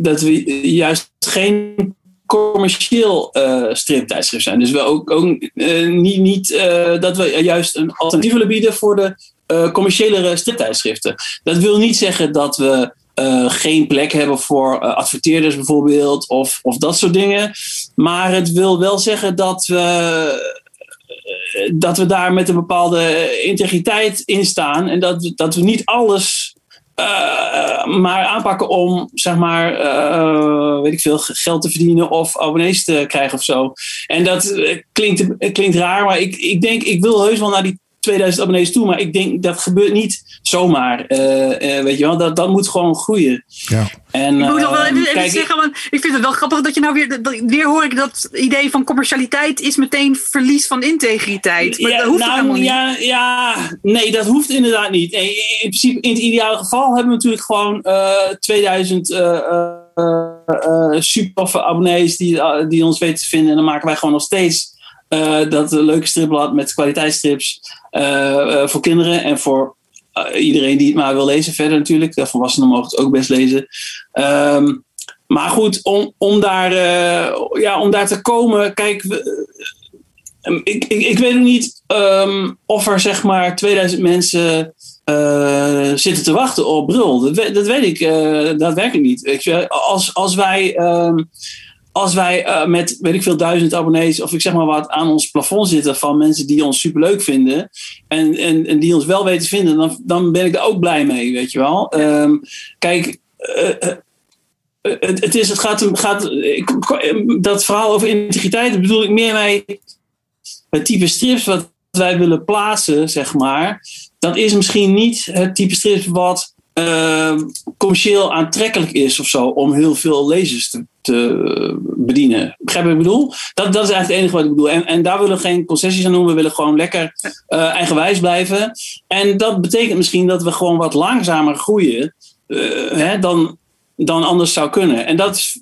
dat we juist geen commercieel eh striptijdschrift zijn. Dus we ook, ook eh, niet, niet eh, dat we juist een alternatief willen bieden voor de eh commerciële striptijdschriften. Dat wil niet zeggen dat we eh, geen plek hebben voor eh, adverteerders bijvoorbeeld of, of dat soort dingen. Maar het wil wel zeggen dat we eh, dat we daar met een bepaalde integriteit in staan. En dat, dat we niet alles eh, maar aanpakken om, zeg maar, eh, weet ik veel, geld te verdienen of abonnees te krijgen of zo. En dat eh, klinkt, klinkt raar, maar ik, ik denk, ik wil heus wel naar die 2000 abonnees toe, maar ik denk dat gebeurt niet zomaar. Eh, eh, weet je wel, dat, dat moet gewoon groeien. Ja. En, Ik moet nog wel eh, even, kijk, zeggen, want ik vind het wel grappig dat je nou weer, dat, weer hoor ik dat idee van commercialiteit is meteen verlies van integriteit. Maar Ja, dat hoeft nou, helemaal niet. ja, ja, nee, dat hoeft inderdaad niet. In principe, in het ideale geval hebben we natuurlijk gewoon eh 2000 eh, super toffe abonnees die, die ons weten te vinden. En dan maken wij gewoon nog steeds eh, dat leuke stripblad met kwaliteitsstrips eh, eh, voor kinderen en voor iedereen die het maar wil lezen verder natuurlijk. Volwassenen mogen het ook best lezen. Ehm, maar goed, om, om, daar, ja, om daar te komen, kijk, ik, ik, ik weet niet ehm, of er zeg maar 2000 mensen zitten te wachten op Brul. Dat, dat weet ik eh, daadwerkelijk niet. Als, als wij, ehm, als wij eh, met weet ik veel duizend abonnees of ik zeg maar wat aan ons plafond zitten van mensen die ons superleuk vinden en, en, en die ons wel weten te vinden, dan, dan ben ik daar ook blij mee, weet je wel. Ehm, kijk, eh, eh, het, het, is, het gaat, gaat ik, dat verhaal over integriteit bedoel ik meer mee het type strips wat wij willen plaatsen, zeg maar, dat is misschien niet het type strips wat eh, commercieel aantrekkelijk is of zo, om heel veel lezers te, te bedienen. Begrijp wat ik bedoel? Dat, dat is eigenlijk het enige wat ik bedoel. En, en daar willen we geen concessies aan doen. We willen gewoon lekker eh, eigenwijs blijven. En dat betekent misschien dat we gewoon wat langzamer groeien eh, hè, dan, dan anders zou kunnen. En dat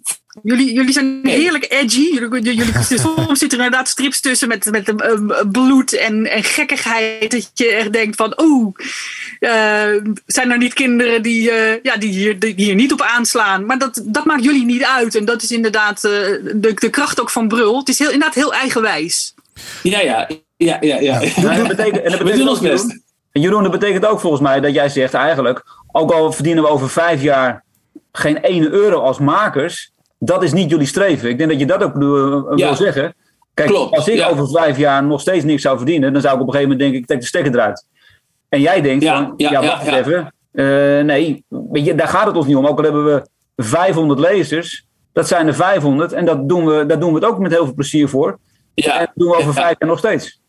Jullie, jullie zijn heerlijk edgy. Jullie, jullie, (laughs) soms zitten er inderdaad strips tussen met, met eh, bloed en, en gekkigheid. Dat je echt denkt van, oeh, eh, zijn er niet kinderen die, eh, ja, die, hier, die hier niet op aanslaan? Maar dat, dat maakt jullie niet uit. En dat is inderdaad eh, de, de kracht ook van Brul. Het is heel, inderdaad heel eigenwijs. Ja, ja, ja, ja. ja. Dat betekent, en dat We betekent ons best. Jeroen, dat betekent ook volgens mij dat jij zegt eigenlijk, ook al verdienen we over vijf jaar geen ene euro als makers, dat is niet jullie streven. Ik denk dat je dat ook eh, Ja. wil zeggen. Kijk, Klopt, als ik ja. over vijf jaar nog steeds niks zou verdienen, dan zou ik op een gegeven moment denken, ik trek de stekker eruit. En jij denkt Ja, van, ja, wacht eens even. Eh, nee, je, daar gaat het ons niet om. Ook al hebben we 500 lezers, dat zijn er 500 en dat doen we, daar doen we het ook met heel veel plezier voor. En ja. dat doen we over vijf jaar nog steeds.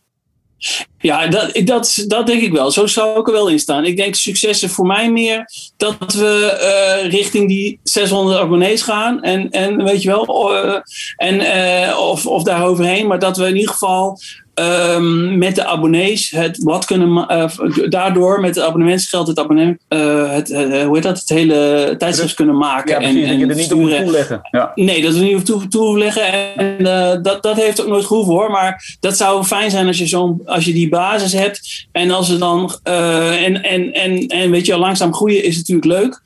Ja, dat, dat, dat denk ik wel. Zo zou ik er wel in staan. Ik denk successen voor mij meer dat we eh, richting die 600 abonnees gaan. En, en weet je wel, uh, en, uh, of, of daar overheen. Maar dat we in ieder geval Um, met de abonnees het blad kunnen uh, daardoor met het abonnementsgeld het abonnement uh, het, uh, hoe heet dat? Het hele tijdschrift kunnen maken ja, en, en dat je er niet op toeleggen. Ja. nee dat we niet op toe, toeleggen en dat, dat heeft ook nooit gehoeven hoor. Maar dat zou fijn zijn als je zo'n als je die basis hebt. En als er dan en, en, en, en weet je langzaam groeien is natuurlijk leuk.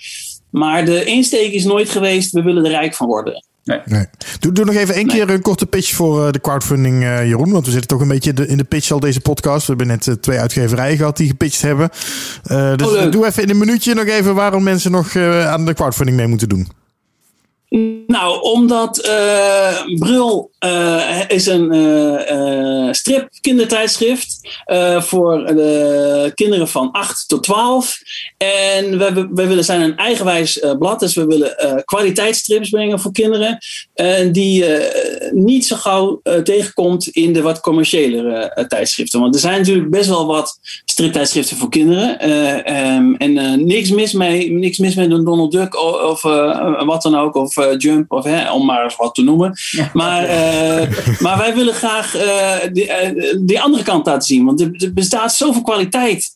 Maar de insteek is nooit geweest we willen er rijk van worden Nee. nee. Doe, doe nog even één nee. keer een korte pitch voor uh, de crowdfunding, uh, Jeroen. Want we zitten toch een beetje de, in de pitch al deze podcast. We hebben net uh, twee uitgeverijen gehad die gepitcht hebben. dus oh, doe even in een minuutje nog even waarom mensen nog aan de crowdfunding mee moeten doen. Nou, omdat uh, Brul uh, is een uh, strip kindertijdschrift voor de kinderen van 8 tot 12. En we, we willen zijn een eigenwijs blad, dus we willen kwaliteitsstrips brengen voor kinderen. die niet zo gauw tegenkomt in de wat commerciëlere tijdschriften. Want er zijn natuurlijk best wel wat striptijdschriften voor kinderen. Um, en niks, mis mee, niks mis met een Donald Duck of wat dan ook. Of Jump, of, hè, om maar eens wat te noemen. Ja. Maar, uh, (laughs) maar wij willen graag uh, die, die, andere kant laten zien. Want er, er bestaat zoveel kwaliteit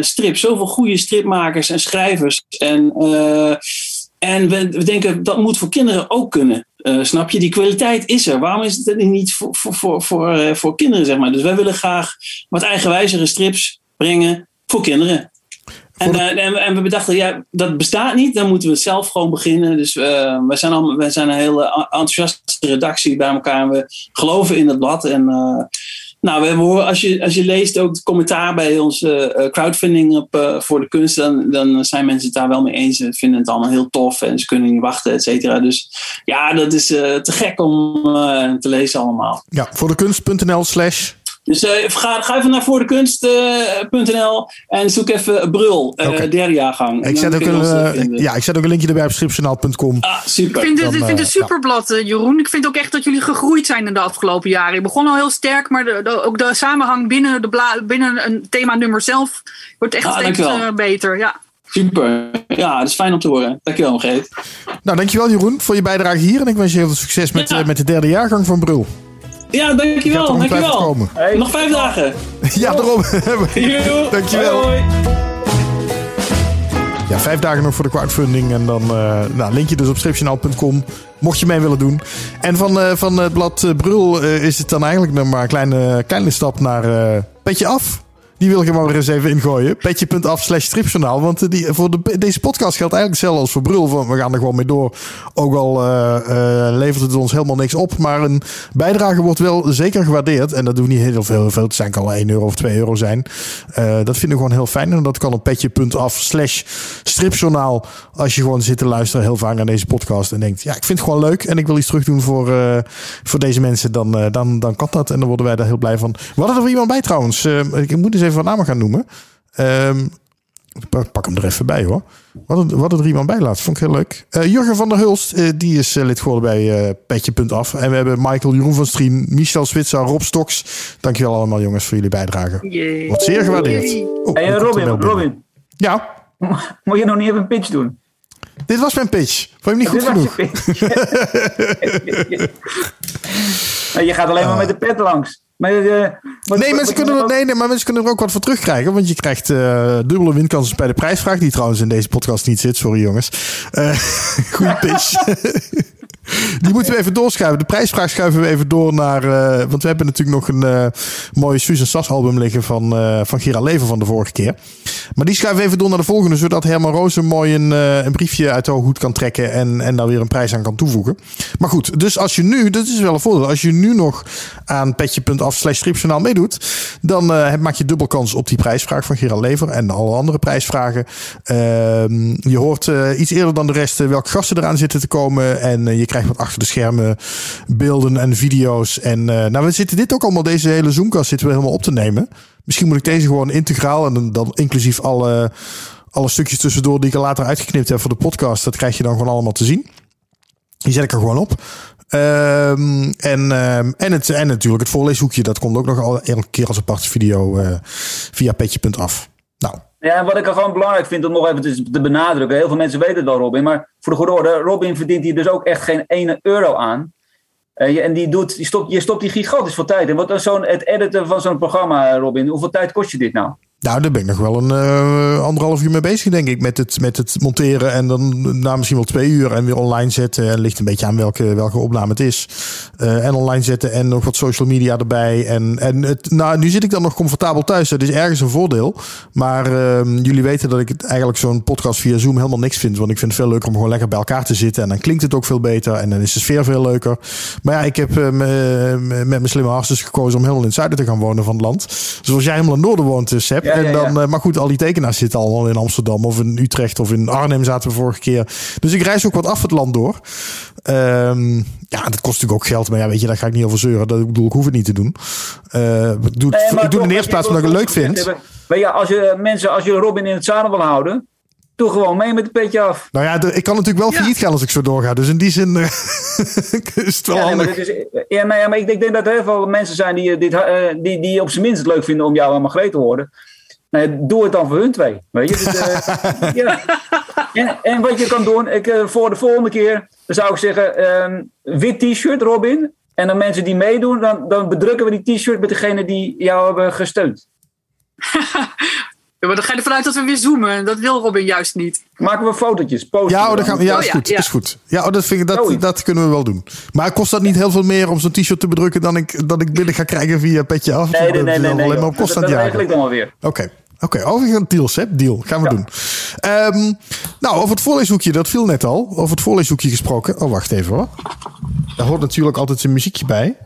strip, zoveel goede stripmakers en schrijvers. En, en we, we, denken dat moet voor kinderen ook kunnen. snap je? Die kwaliteit is er. Waarom is het niet voor, voor, voor, voor, voor kinderen, zeg maar? Dus wij willen graag wat eigenwijzere strips brengen voor kinderen. En, uh, en, en, we bedachten, ja, dat bestaat niet, dan moeten we zelf gewoon beginnen. Dus uh, we, zijn al, we zijn een hele enthousiaste redactie bij elkaar en we geloven in het blad. En uh, nou, we hebben, als, je, als je leest ook het commentaar bij onze crowdfunding op, voor de kunst, dan, dan zijn mensen het daar wel mee eens. Ze vinden het allemaal heel tof en ze kunnen niet wachten, et cetera. Dus ja, dat is te gek om te lezen allemaal. Ja, voor de kunst.nl slash dus uh, ga, ga, even naar voordekunst.nl uh, en zoek even Brul, uh, okay. derde jaargang. Ik zet, ook een, ja, ik zet ook een linkje erbij op stripjournaal.com. Ah, super. Ik vind het, ik vind het superblad, ja. Jeroen. Ik vind ook echt dat jullie gegroeid zijn in de afgelopen jaren. Je begon al heel sterk, maar de, de, ook de samenhang binnen, de bla, binnen een thema-nummer zelf wordt echt ah, steeds beter. Ja. Super. Ja, dat is fijn om te horen. Dankjewel, Geet. Nou, dankjewel Jeroen voor je bijdrage hier. En ik wens je heel veel succes met, ja. met de derde jaargang van Brul. Ja, dankjewel. dankjewel. Hey. Nog vijf dagen. (laughs) ja, daarom. (laughs) dankjewel. Hoi, hoi. Ja, vijf dagen nog voor de crowdfunding. En dan uh, nou, linkje dus op stripjournaal.com. Mocht je mee willen doen. En van, uh, van het blad Brul uh, is het dan eigenlijk nog maar een kleine, kleine stap naar Petje Af. Die wil ik er maar eens even ingooien. Petje.af slash stripjournaal. Want die, voor de, deze podcast geldt eigenlijk hetzelfde als voor Brul. We gaan er gewoon mee door. Ook al uh, uh, levert het ons helemaal niks op. Maar een bijdrage wordt wel zeker gewaardeerd. En dat doet niet heel veel. Veel. Het zijn kan 1 euro of 2 euro zijn. Uh, dat vinden we gewoon heel fijn. En dat kan op petje.af slash stripjournaal. Als je gewoon zit te luisteren heel vaak naar deze podcast. En denkt, ja, ik vind het gewoon leuk. En ik wil iets terug doen voor, voor deze mensen. Dan, dan, dan kan dat. En dan worden wij daar heel blij van. We hadden er iemand bij trouwens. ik moet eens even van namen gaan noemen. Um, pak hem er even bij hoor. Wat, wat er iemand bij laat, vond ik heel leuk. Uh, Jurgen van der Hulst, uh, die is uh, lid geworden bij uh, Petje.af. En we hebben Michael, Jeroen van Strien, Michel Switzer, Rob Stoks. Dankjewel allemaal jongens voor jullie bijdrage. Yay. Wordt zeer gewaardeerd. Oh, hey, Robin, Robin. Ja? (laughs) Moet je nog niet even een pitch doen? Dit was mijn pitch. Vond je hem niet goed genoeg? (laughs) (laughs) je gaat alleen maar met de pet langs. Maar, uh, maar, nee, mensen kunnen er, nee, nee, maar mensen kunnen er ook wat voor terugkrijgen. Want je krijgt uh, dubbele winkansen bij de prijsvraag. Die trouwens in deze podcast niet zit. Sorry jongens. Uh, (laughs) goeie pitch. (laughs) Die moeten we even doorschuiven. De prijsvraag schuiven we even door naar. Uh, want we hebben natuurlijk nog een uh, mooi Susan Sas album liggen van, uh, van Gira Leven van de vorige keer. Maar die schuiven we even door naar de volgende. Zodat Herman Roos een mooi een, een briefje uit de hoed kan trekken. En, en daar weer een prijs aan kan toevoegen. Maar goed, dus als je nu. Dat is wel een voordeel. Als je nu nog aan petje.af slash meedoet. Dan maak je dubbel kans op die prijsvraag van Gira Lever. En alle andere prijsvragen. Ehm, je hoort iets eerder dan de rest welke gasten eraan zitten te komen. En je krijgt wat achter de schermen beelden en video's. En uh, nou, we zitten dit ook allemaal, deze hele Zoomcast zitten we helemaal op te nemen. Misschien moet ik deze gewoon integraal en dan inclusief alle, alle stukjes tussendoor die ik er later uitgeknipt heb voor de podcast. Dat krijg je dan gewoon allemaal te zien. Die zet ik er gewoon op. Ehm, en, ehm, en, het, en natuurlijk het voorleeshoekje. Dat komt ook nog al elke keer als aparte video eh, via petje.af. Nou, Ja, en wat ik er gewoon belangrijk vind om nog even te, benadrukken. Heel veel mensen weten het Robin. Maar voor de goede orde, Robin verdient hier dus ook echt geen ene euro aan. Eh, en die doet, die stopt, je stopt die gigantisch veel tijd in. Wat zo'n, het editen van zo'n programma, Robin, hoeveel tijd kost je dit nou? Nou, daar ben ik nog wel een eh, anderhalf uur mee bezig, denk ik. Met het, met het monteren en dan na misschien wel twee uur en weer online zetten. En ligt een beetje aan welke, welke opname het is. Eh, en online zetten en nog wat social media erbij. En, en het, nou, nu zit ik dan nog comfortabel thuis. Dat is ergens een voordeel. Maar ehm, jullie weten dat ik het eigenlijk zo'n podcast via Zoom helemaal niks vind. Want ik vind het veel leuker om gewoon lekker bij elkaar te zitten. En dan klinkt het ook veel beter. En dan is de sfeer veel leuker. Maar ja, ik heb eh, me- me- met mijn slimme hartstikke gekozen om helemaal in het zuiden te gaan wonen van het land. Zoals jij helemaal in het noorden woont, Seb. Ja, en dan, ja. eh, maar goed, al die tekenaars zitten allemaal in Amsterdam of in Utrecht of in Arnhem zaten we vorige keer. Dus ik reis ook wat af het land door. Ehm, ja, dat kost natuurlijk ook geld. Maar ja, weet je, daar ga ik niet over zeuren. Dat, ik bedoel, ik hoef het niet te doen. Eh, ik doe, Nee, ik doe in de eerste plaats omdat ik het leuk wat vind. Maar ja, als je mensen, als je Robin in het zadel wil houden, doe gewoon mee met het petje af. Nou ja, de- ik kan natuurlijk wel Ja. failliet gaan als ik zo doorga. Dus in die zin eh, (laughs) is het wel Ja, nee, maar, handig. is, ja, nou ja, maar ik, ik denk dat er heel veel mensen zijn die, dit, eh, die, die op zijn minst het leuk vinden om jou en Margreet te horen. Nou, doe het dan voor hun twee. Weet je? Dus, eh, (laughs) ja. en, en wat je kan doen, ik, eh, voor de volgende keer, zou ik zeggen, ehm, wit t-shirt, Robin. En dan mensen die meedoen, dan, dan bedrukken we die t-shirt met degene die jou hebben gesteund. (laughs) Ja, maar dan ga je ervan uit dat we weer zoomen. Dat wil Robin juist niet. Maken we fotootjes, posten. Ja, oh, we dat dan. gaan we, ja, Oh, is goed. ja. Is goed. Ja, oh, dat, vind ik, dat, dat kunnen we wel doen. Maar kost dat niet heel veel meer om zo'n t-shirt te bedrukken dan ik, dan ik binnen ga krijgen via petje af? Nee, nee, Dat nee, nee. dan nee, alleen maar op kost dat, dat ik dan wel weer. Oké. Oké, overigens deal, Seb. Deal. Gaan we Ja. doen. Ehm, nou, over het voorleeshoekje, dat viel net al. Over het voorleeshoekje gesproken. Oh, wacht even hoor. Daar hoort natuurlijk altijd een muziekje bij.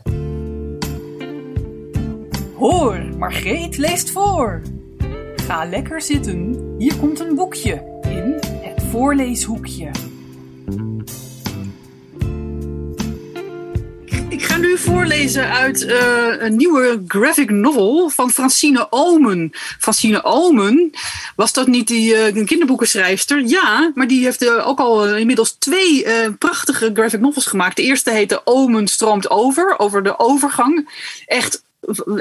Hoor, Margreet leest voor. Ga lekker zitten. Hier komt een boekje in het voorleeshoekje. Ik ga nu voorlezen uit eh, een nieuwe graphic novel van Francine Omen. Francine Omen, was dat niet die eh, kinderboekenschrijfster? Ja, maar die heeft eh, ook al inmiddels twee prachtige graphic novels gemaakt. De eerste heette Omen stroomt over, over de overgang. Echt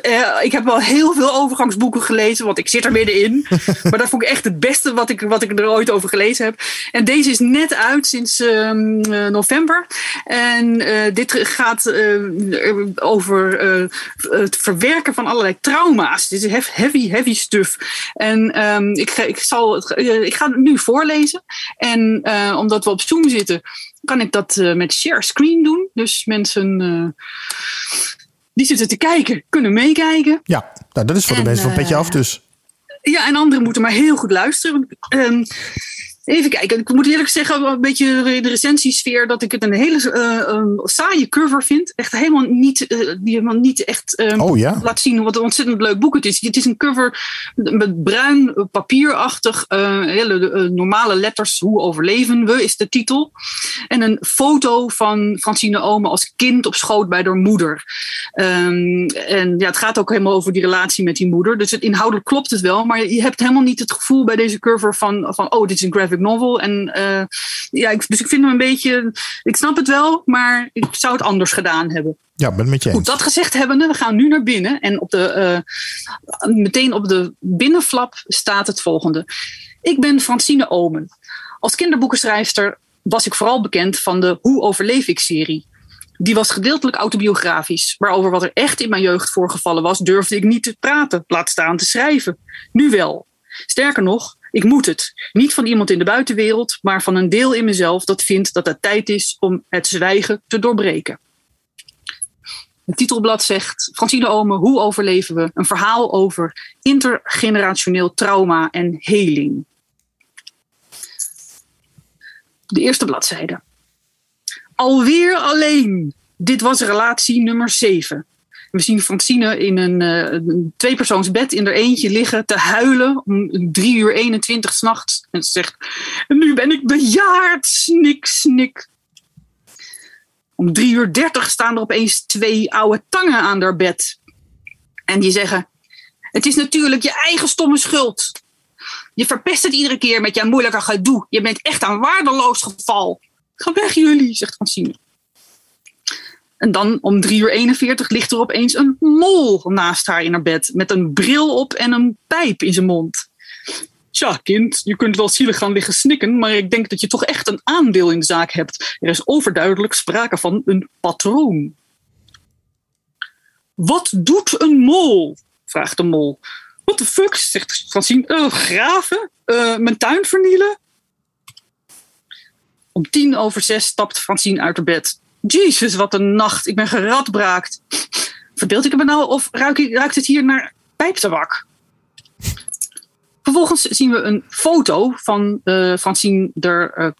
eh, ik heb wel heel veel overgangsboeken gelezen, want ik zit er middenin. (laughs) maar dat vond ik echt het beste wat ik, wat ik er ooit over gelezen heb. En deze is net uit sinds ehm, eh, november. En eh, dit gaat over het verwerken van allerlei trauma's. Dit is heavy, heavy stuff. En ehm, ik, ga, ik, zal het, ik ga het nu voorlezen. En omdat we op Zoom zitten, kan ik dat met share screen doen. Dus mensen die zitten te kijken, kunnen meekijken. Ja, nou, dat is voor de En, mensen van Petje eh, Af dus. Ja, en anderen moeten maar heel goed luisteren. Ehm, even kijken. Ik moet eerlijk zeggen, een beetje de recensiesfeer, dat ik het een hele eh, een saaie cover vind. Echt helemaal niet, eh, die helemaal niet echt ehm, Oh ja. laat zien wat een ontzettend leuk boek het is. Het is een cover met bruin eh, papierachtig, eh, hele eh, normale letters. Hoe overleven we is de titel. En een foto van Francine Ome als kind op schoot bij haar moeder. Ehm, en ja, het gaat ook helemaal over die relatie met die moeder. Dus het inhoudelijk klopt het wel. Maar je hebt helemaal niet het gevoel bij deze cover van, van oh, dit is een graphic novel. En eh, ja, ik, dus ik vind hem een beetje. Ik snap het wel, maar ik zou het anders gedaan hebben. Ja, ben met je Goed, eens. dat gezegd hebbende, we gaan nu naar binnen. En op de, eh, meteen op de binnenflap staat het volgende. Ik ben Francine Omen. Als kinderboekenschrijfster was ik vooral bekend van de Hoe overleef ik serie. Die was gedeeltelijk autobiografisch. Maar over wat er echt in mijn jeugd voorgevallen was, durfde ik niet te praten, laat staan te schrijven. Nu wel. Sterker nog, ik moet het. Niet van iemand in de buitenwereld, maar van een deel in mezelf dat vindt dat het tijd is om het zwijgen te doorbreken. Het titelblad zegt: Francine Ome, hoe overleven we? Een verhaal over intergenerationeel trauma en heling. De eerste bladzijde. Alweer alleen. Dit was relatie nummer 7. We zien Francine in een, eh, een tweepersoonsbed in er eentje liggen te huilen om 3 uur 21 s'nachts. En ze zegt: Nu ben ik bejaard. Snik, snik. Om 3 uur 30 staan er opeens twee oude tangen aan haar bed. En die zeggen: Het is natuurlijk je eigen stomme schuld. Je verpest het iedere keer met jouw moeilijke gedoe. Je bent echt een waardeloos geval. Ga weg, jullie, zegt Francine. En dan om 3 uur 41 ligt er opeens een mol naast haar in haar bed. Met een bril op en een pijp in zijn mond. Tja, kind, je kunt wel zielig gaan liggen snikken, maar ik denk dat je toch echt een aandeel in de zaak hebt. Er is overduidelijk sprake van een patroon. Wat doet een mol? vraagt de mol. What the fuck, zegt Francine. Uh, graven? Uh, mijn tuin vernielen? Om tien over zes stapt Francine uit haar bed. Jezus, wat een nacht. Ik ben geradbraakt. Verbeeld ik me nou of ruik ik, ruikt het hier naar pijptabak? Vervolgens zien we een foto van uh, Francine der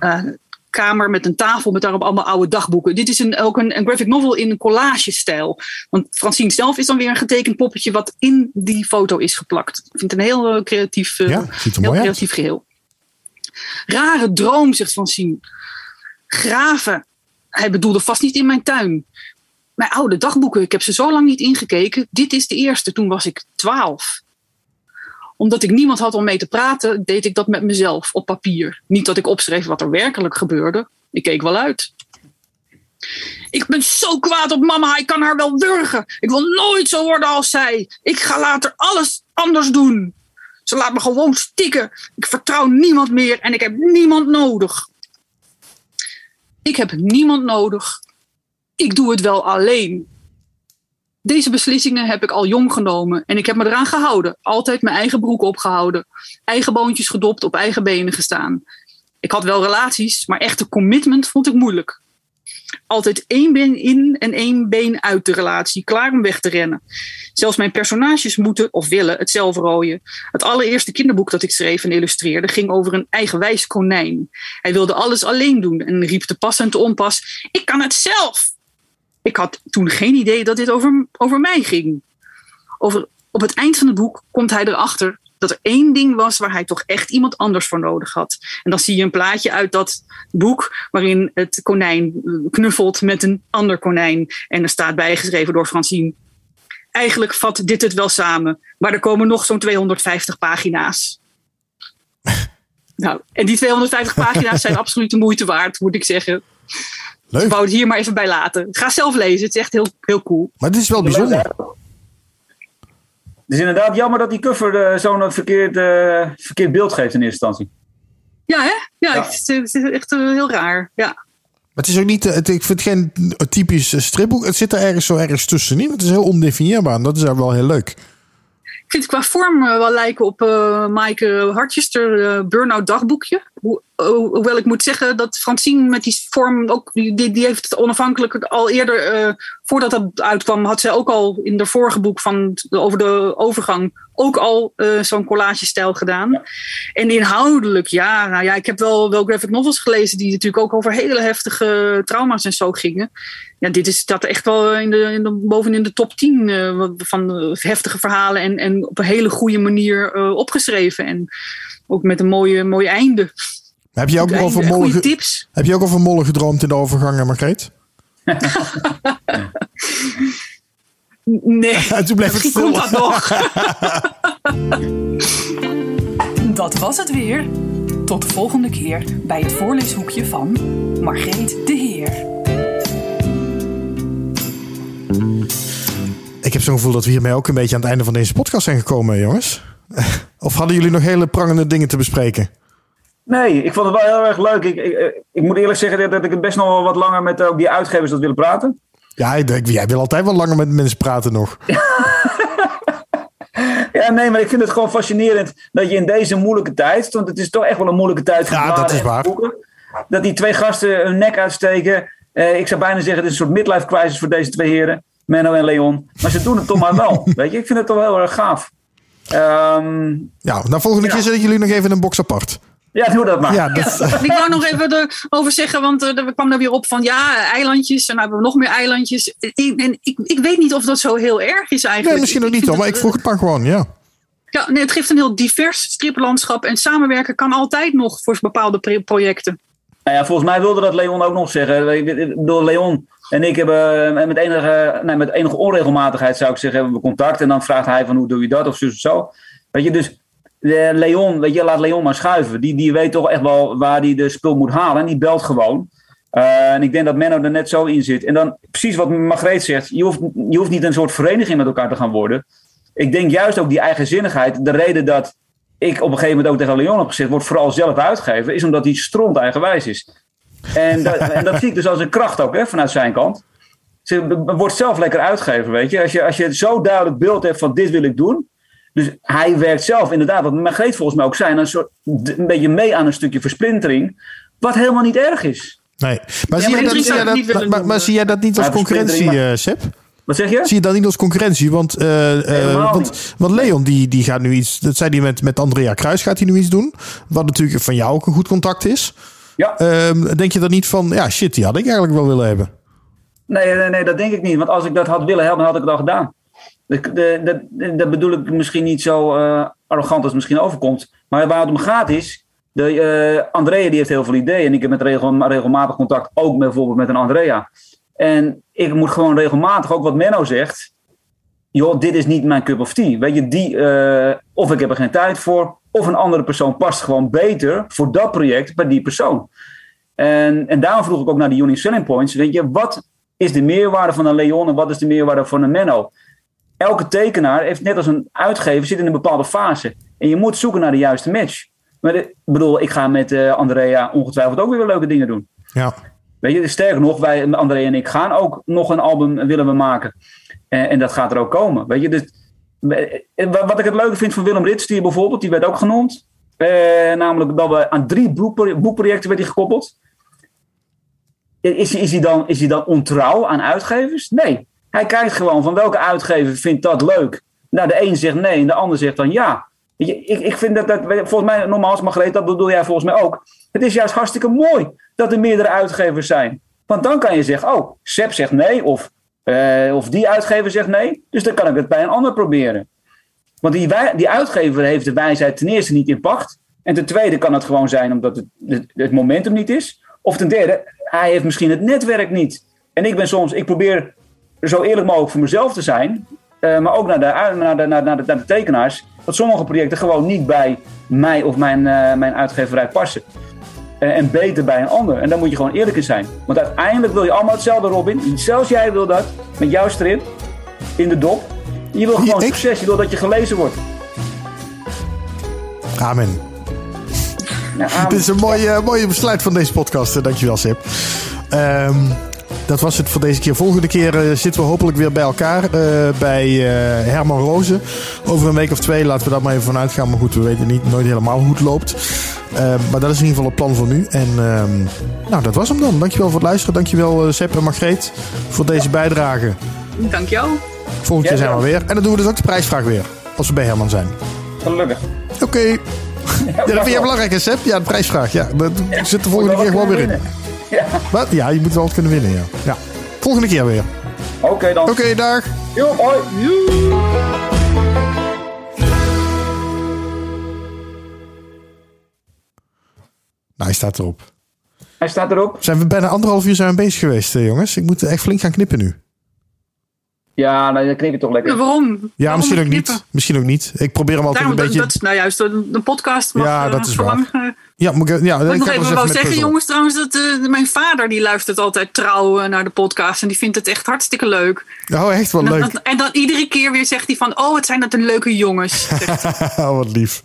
uh, kamer met een tafel met daarop allemaal oude dagboeken. Dit is een, ook een, een graphic novel in een collage-stijl. Want Francine zelf is dan weer een getekend poppetje wat in die foto is geplakt. Ik vind het een heel creatief, Ja, heel creatief geheel. Rare droom, zegt Francine. Graven. Hij bedoelde vast niet in mijn tuin. Mijn oude dagboeken, ik heb ze zo lang niet ingekeken. Dit is de eerste, toen was ik twaalf omdat ik niemand had om mee te praten, deed ik dat met mezelf op papier. Niet dat ik opschreef wat er werkelijk gebeurde. Ik keek wel uit. Ik ben zo kwaad op mama, ik kan haar wel wurgen. Ik wil nooit zo worden als zij. Ik ga later alles anders doen. Ze laat me gewoon stikken. Ik vertrouw niemand meer en ik heb niemand nodig. Ik heb niemand nodig. Ik doe het wel alleen. Deze beslissingen heb ik al jong genomen en ik heb me eraan gehouden. Altijd mijn eigen broek opgehouden. Eigen boontjes gedopt, op eigen benen gestaan. Ik had wel relaties, maar echte commitment vond ik moeilijk. Altijd één been in en één been uit de relatie, klaar om weg te rennen. Zelfs mijn personages moeten of willen het zelf rooien. Het allereerste kinderboek dat ik schreef en illustreerde ging over een eigenwijs konijn. Hij wilde alles alleen doen en riep te pas en te onpas: Ik kan het zelf! Ik had toen geen idee dat dit over, over mij ging. Over, op het eind van het boek komt hij erachter dat er één ding was waar hij toch echt iemand anders voor nodig had. En dan zie je een plaatje uit dat boek waarin het konijn knuffelt met een ander konijn. En er staat bijgeschreven door Francine. Eigenlijk vat dit het wel samen, maar er komen nog zo'n 250 pagina's. (laughs) nou, en die 250 pagina's zijn (laughs) absoluut de moeite waard, moet ik zeggen. Leuk. Ik wou het hier maar even bij laten. Ga zelf lezen, het is echt heel, heel cool. Maar dit is wel bijzonder. Het is inderdaad jammer dat die cover eh, zo'n verkeerd, eh, verkeerd beeld geeft in eerste instantie. Ja, hè? Ja, Ja. Het, is, het is echt eh, heel raar. Ja. Maar het is ook niet, het, ik vind het geen typisch stripboek. Het zit er ergens zo ergens tussenin. Het is heel ondefinieerbaar. En dat is eigenlijk wel heel leuk. Vind het qua vorm eh, wel lijken op eh Maaike Hartjester eh Burnout dagboekje. Ho- ho- hoewel ik moet zeggen dat Francine met die vorm ook, die, die heeft het onafhankelijk al eerder, voordat dat uitkwam, had zij ook al in de vorige boek van over de overgang ook al eh, zo'n collage-stijl gedaan. En inhoudelijk, ja, nou ja, ik heb wel, wel graphic novels gelezen die natuurlijk ook over hele heftige trauma's en zo gingen. Ja, dit is dat echt wel in de, in de, bovenin de top 10 eh, van eh, heftige verhalen en, en op een hele goede manier eh, opgeschreven. En ook met een mooie, mooi einde. Heb je ook nog over mollen, tips. heb je ook over mollen gedroomd in de overgang, Margreet? (laughs) Nee, (laughs) En toen bleef het komt dat nog. (laughs) Dat was het weer. Tot de volgende keer bij het voorleeshoekje van Margreet de Heer. Ik heb zo'n gevoel dat we hiermee ook een beetje aan het einde van deze podcast zijn gekomen, jongens. (laughs) Of hadden jullie nog hele prangende dingen te bespreken? Nee, ik vond het wel heel erg leuk. Ik, ik, ik moet eerlijk zeggen dat, ik het best nog wel wat langer met ook die uitgevers dat willen praten. Ja, ik denk, jij wil altijd wel langer met mensen praten nog. (laughs) Ja, nee, maar ik vind het gewoon fascinerend dat je in deze moeilijke tijd, want het is toch echt wel een moeilijke tijd voor Ja, dat is waar. boeken, dat die twee gasten hun nek uitsteken. Eh, ik zou bijna zeggen, het is een soort midlife crisis voor deze twee heren, Menno en Leon. Maar ze doen het toch maar wel. (laughs) Weet je, ik vind het toch wel heel erg gaaf. Ehm, Ja, nou volgende Ja. keer zetten jullie nog even in een box apart. Ja, doe dat maar. Ja, dat, Ik wou nog even erover zeggen, want eh, er kwam er weer op van ja, eilandjes. En dan hebben we nog meer eilandjes. Ik, en ik, ik weet niet of dat zo heel erg is eigenlijk. nee, misschien nog niet hoor, maar ik vroeg het maar gewoon, ja. Ja, nee, het geeft een heel divers striplandschap. En samenwerken kan altijd nog voor bepaalde projecten. Nou ja, volgens mij wilde dat Leon ook nog zeggen. Door Leon en ik hebben eh, met enige, nee, met enige onregelmatigheid, zou ik zeggen, hebben we contact. En dan vraagt hij van hoe doe je dat of zo of zo. Weet je, dus eh, Leon, weet je, laat Leon maar schuiven. Die, die weet toch echt wel waar hij de spul moet halen. En die belt gewoon. Eh, en ik denk dat Menno er net zo in zit. En dan precies wat Margreet zegt, je hoeft, je hoeft niet een soort vereniging met elkaar te gaan worden. Ik denk juist ook die eigenzinnigheid, de reden dat ik op een gegeven moment ook tegen Leon heb gezegd, wordt vooral zelf uitgeven, is omdat hij stront eigenwijs is. En dat, (laughs) en dat zie ik dus als een kracht ook hè, vanuit zijn kant. Ze wordt zelf lekker uitgever, weet je. Als je, als je zo duidelijk beeld hebt van dit wil ik doen. Dus hij werkt zelf inderdaad, wat Margreet volgens mij ook zijn, een, soort, een beetje mee aan een stukje versplintering. Wat helemaal niet erg is. Nee, maar, Ja, zie, maar jij dat, zie, niet dat, willen maar, doen, maar zie jij dat niet als Ja, concurrentie, versplintering, eh Sepp? Wat zeg je? Zie je dat niet als concurrentie? Want, eh, eh, want, want Leon, die, die gaat nu iets. Dat zei hij met, met Andrea Kruis, gaat hij nu iets doen. Wat natuurlijk van jou ook een goed contact is. Ja. Ehm, denk je dan niet van, ja, shit, die had ik eigenlijk wel willen hebben? Nee, nee, nee, dat denk ik niet. Want als ik dat had willen hebben, had ik het al gedaan. De, de, de, dat bedoel ik misschien niet zo eh, arrogant als het misschien overkomt. Maar waar het om gaat is. De, eh, Andrea die heeft heel veel ideeën. En ik heb met regel, regelmatig contact ook bijvoorbeeld met een Andrea. En ik moet gewoon regelmatig, ook wat Menno zegt. Joh, dit is niet mijn cup of tea. Weet je, die, eh, of ik heb er geen tijd voor. Of een andere persoon past gewoon beter voor dat project bij die persoon. En, en daarom vroeg ik ook naar die unique selling points. Weet je, wat is de meerwaarde van een Leon en wat is de meerwaarde van een Menno? Elke tekenaar heeft net als een uitgever zit in een bepaalde fase. En je moet zoeken naar de juiste match. Maar ik bedoel, ik ga met eh, Andrea ongetwijfeld ook weer leuke dingen doen. Ja. Weet je, sterker nog, wij, Andrea en ik gaan ook nog een album willen we maken. En, en dat gaat er ook komen. Weet je, dus, eh, wat ik het leuke vind van Willem Ritstier bijvoorbeeld, die werd ook genoemd. Eh, namelijk dat we aan drie boekpro- boekprojecten werd hij gekoppeld. Is, is, hij dan, is hij dan ontrouw aan uitgevers? Nee. Hij kijkt gewoon van welke uitgever vindt dat leuk. Nou, de een zegt nee en de ander zegt dan ja. Ik, ik vind dat, dat volgens mij, nogmaals Margreet, dat bedoel jij volgens mij ook. Het is juist hartstikke mooi dat er meerdere uitgevers zijn. Want dan kan je zeggen, oh, Seb zegt nee of, eh, of die uitgever zegt nee. Dus dan kan ik het bij een ander proberen. Want die, die uitgever heeft de wijsheid ten eerste niet in pacht. En ten tweede kan het gewoon zijn omdat het, het momentum niet is. Of ten derde, hij heeft misschien het netwerk niet. En ik ben soms, ik probeer zo eerlijk mogelijk voor mezelf te zijn. eh, maar ook naar de, naar, de, naar, de, naar, de, naar de tekenaars. Dat sommige projecten gewoon niet bij mij of mijn, eh, mijn uitgeverij passen. Eh, en beter bij een ander. En daar moet je gewoon eerlijk in zijn. Want uiteindelijk wil je allemaal hetzelfde, Robin. Zelfs jij wil dat. Met jouw strip. In de dop. Je wil gewoon Ik- succes. Je wil dat je gelezen wordt. Amen. Ja, amen. Dit is een mooie, mooie besluit van deze podcast. eh, Dankjewel, Sip. Ehm, dat was het voor deze keer. Volgende keer eh, zitten we hopelijk weer bij elkaar. eh, bij eh, Herman Rozen. Over een week of twee. Laten we daar maar even van uitgaan. Maar goed, we weten niet, nooit helemaal hoe het loopt. Ehm, maar dat is in ieder geval het plan voor nu. En ehm, nou, dat was hem dan. Dankjewel voor het luisteren. Dankjewel uh, Sepp en Margreet voor deze bijdrage. Dank jou. Volgende keer Ja, zijn we weer. En dan doen we dus ook de prijsvraag weer. Als we bij Herman zijn. Gelukkig. Oké. (laughs) Ja, dat vind jij belangrijk, hè, Sepp? Ja, de prijsvraag. Ja, dat zit de volgende keer gewoon weer in. Ja. Wat? Ja, je moet wel kunnen winnen, ja. ja. Volgende keer weer. Oké dan. Oké, dag. Jo, hoi. Nou, hij staat erop. Hij staat erop. Zijn we bijna anderhalf uur zijn we bezig geweest, eh, jongens. Ik moet echt flink gaan knippen nu. Ja, nou, dan knip je toch lekker. Waarom? Ja, Waarom misschien ook knippen? niet. Misschien ook niet. Ik probeer hem altijd Daarom, een dat, beetje... dat is nou juist de, de podcast. Mag, Ja, eh, dat is waar. lang, Ja, moet ik, ja, Wat ik ik nog er even wou zeggen, puzzel. jongens, trouwens, dat eh, mijn vader die luistert altijd trouw eh, naar de podcast. En die vindt het echt hartstikke leuk. Oh, echt wel En dan, leuk. en dan iedere keer weer zegt hij van, oh, wat zijn dat een leuke jongens. (laughs) Oh, wat lief.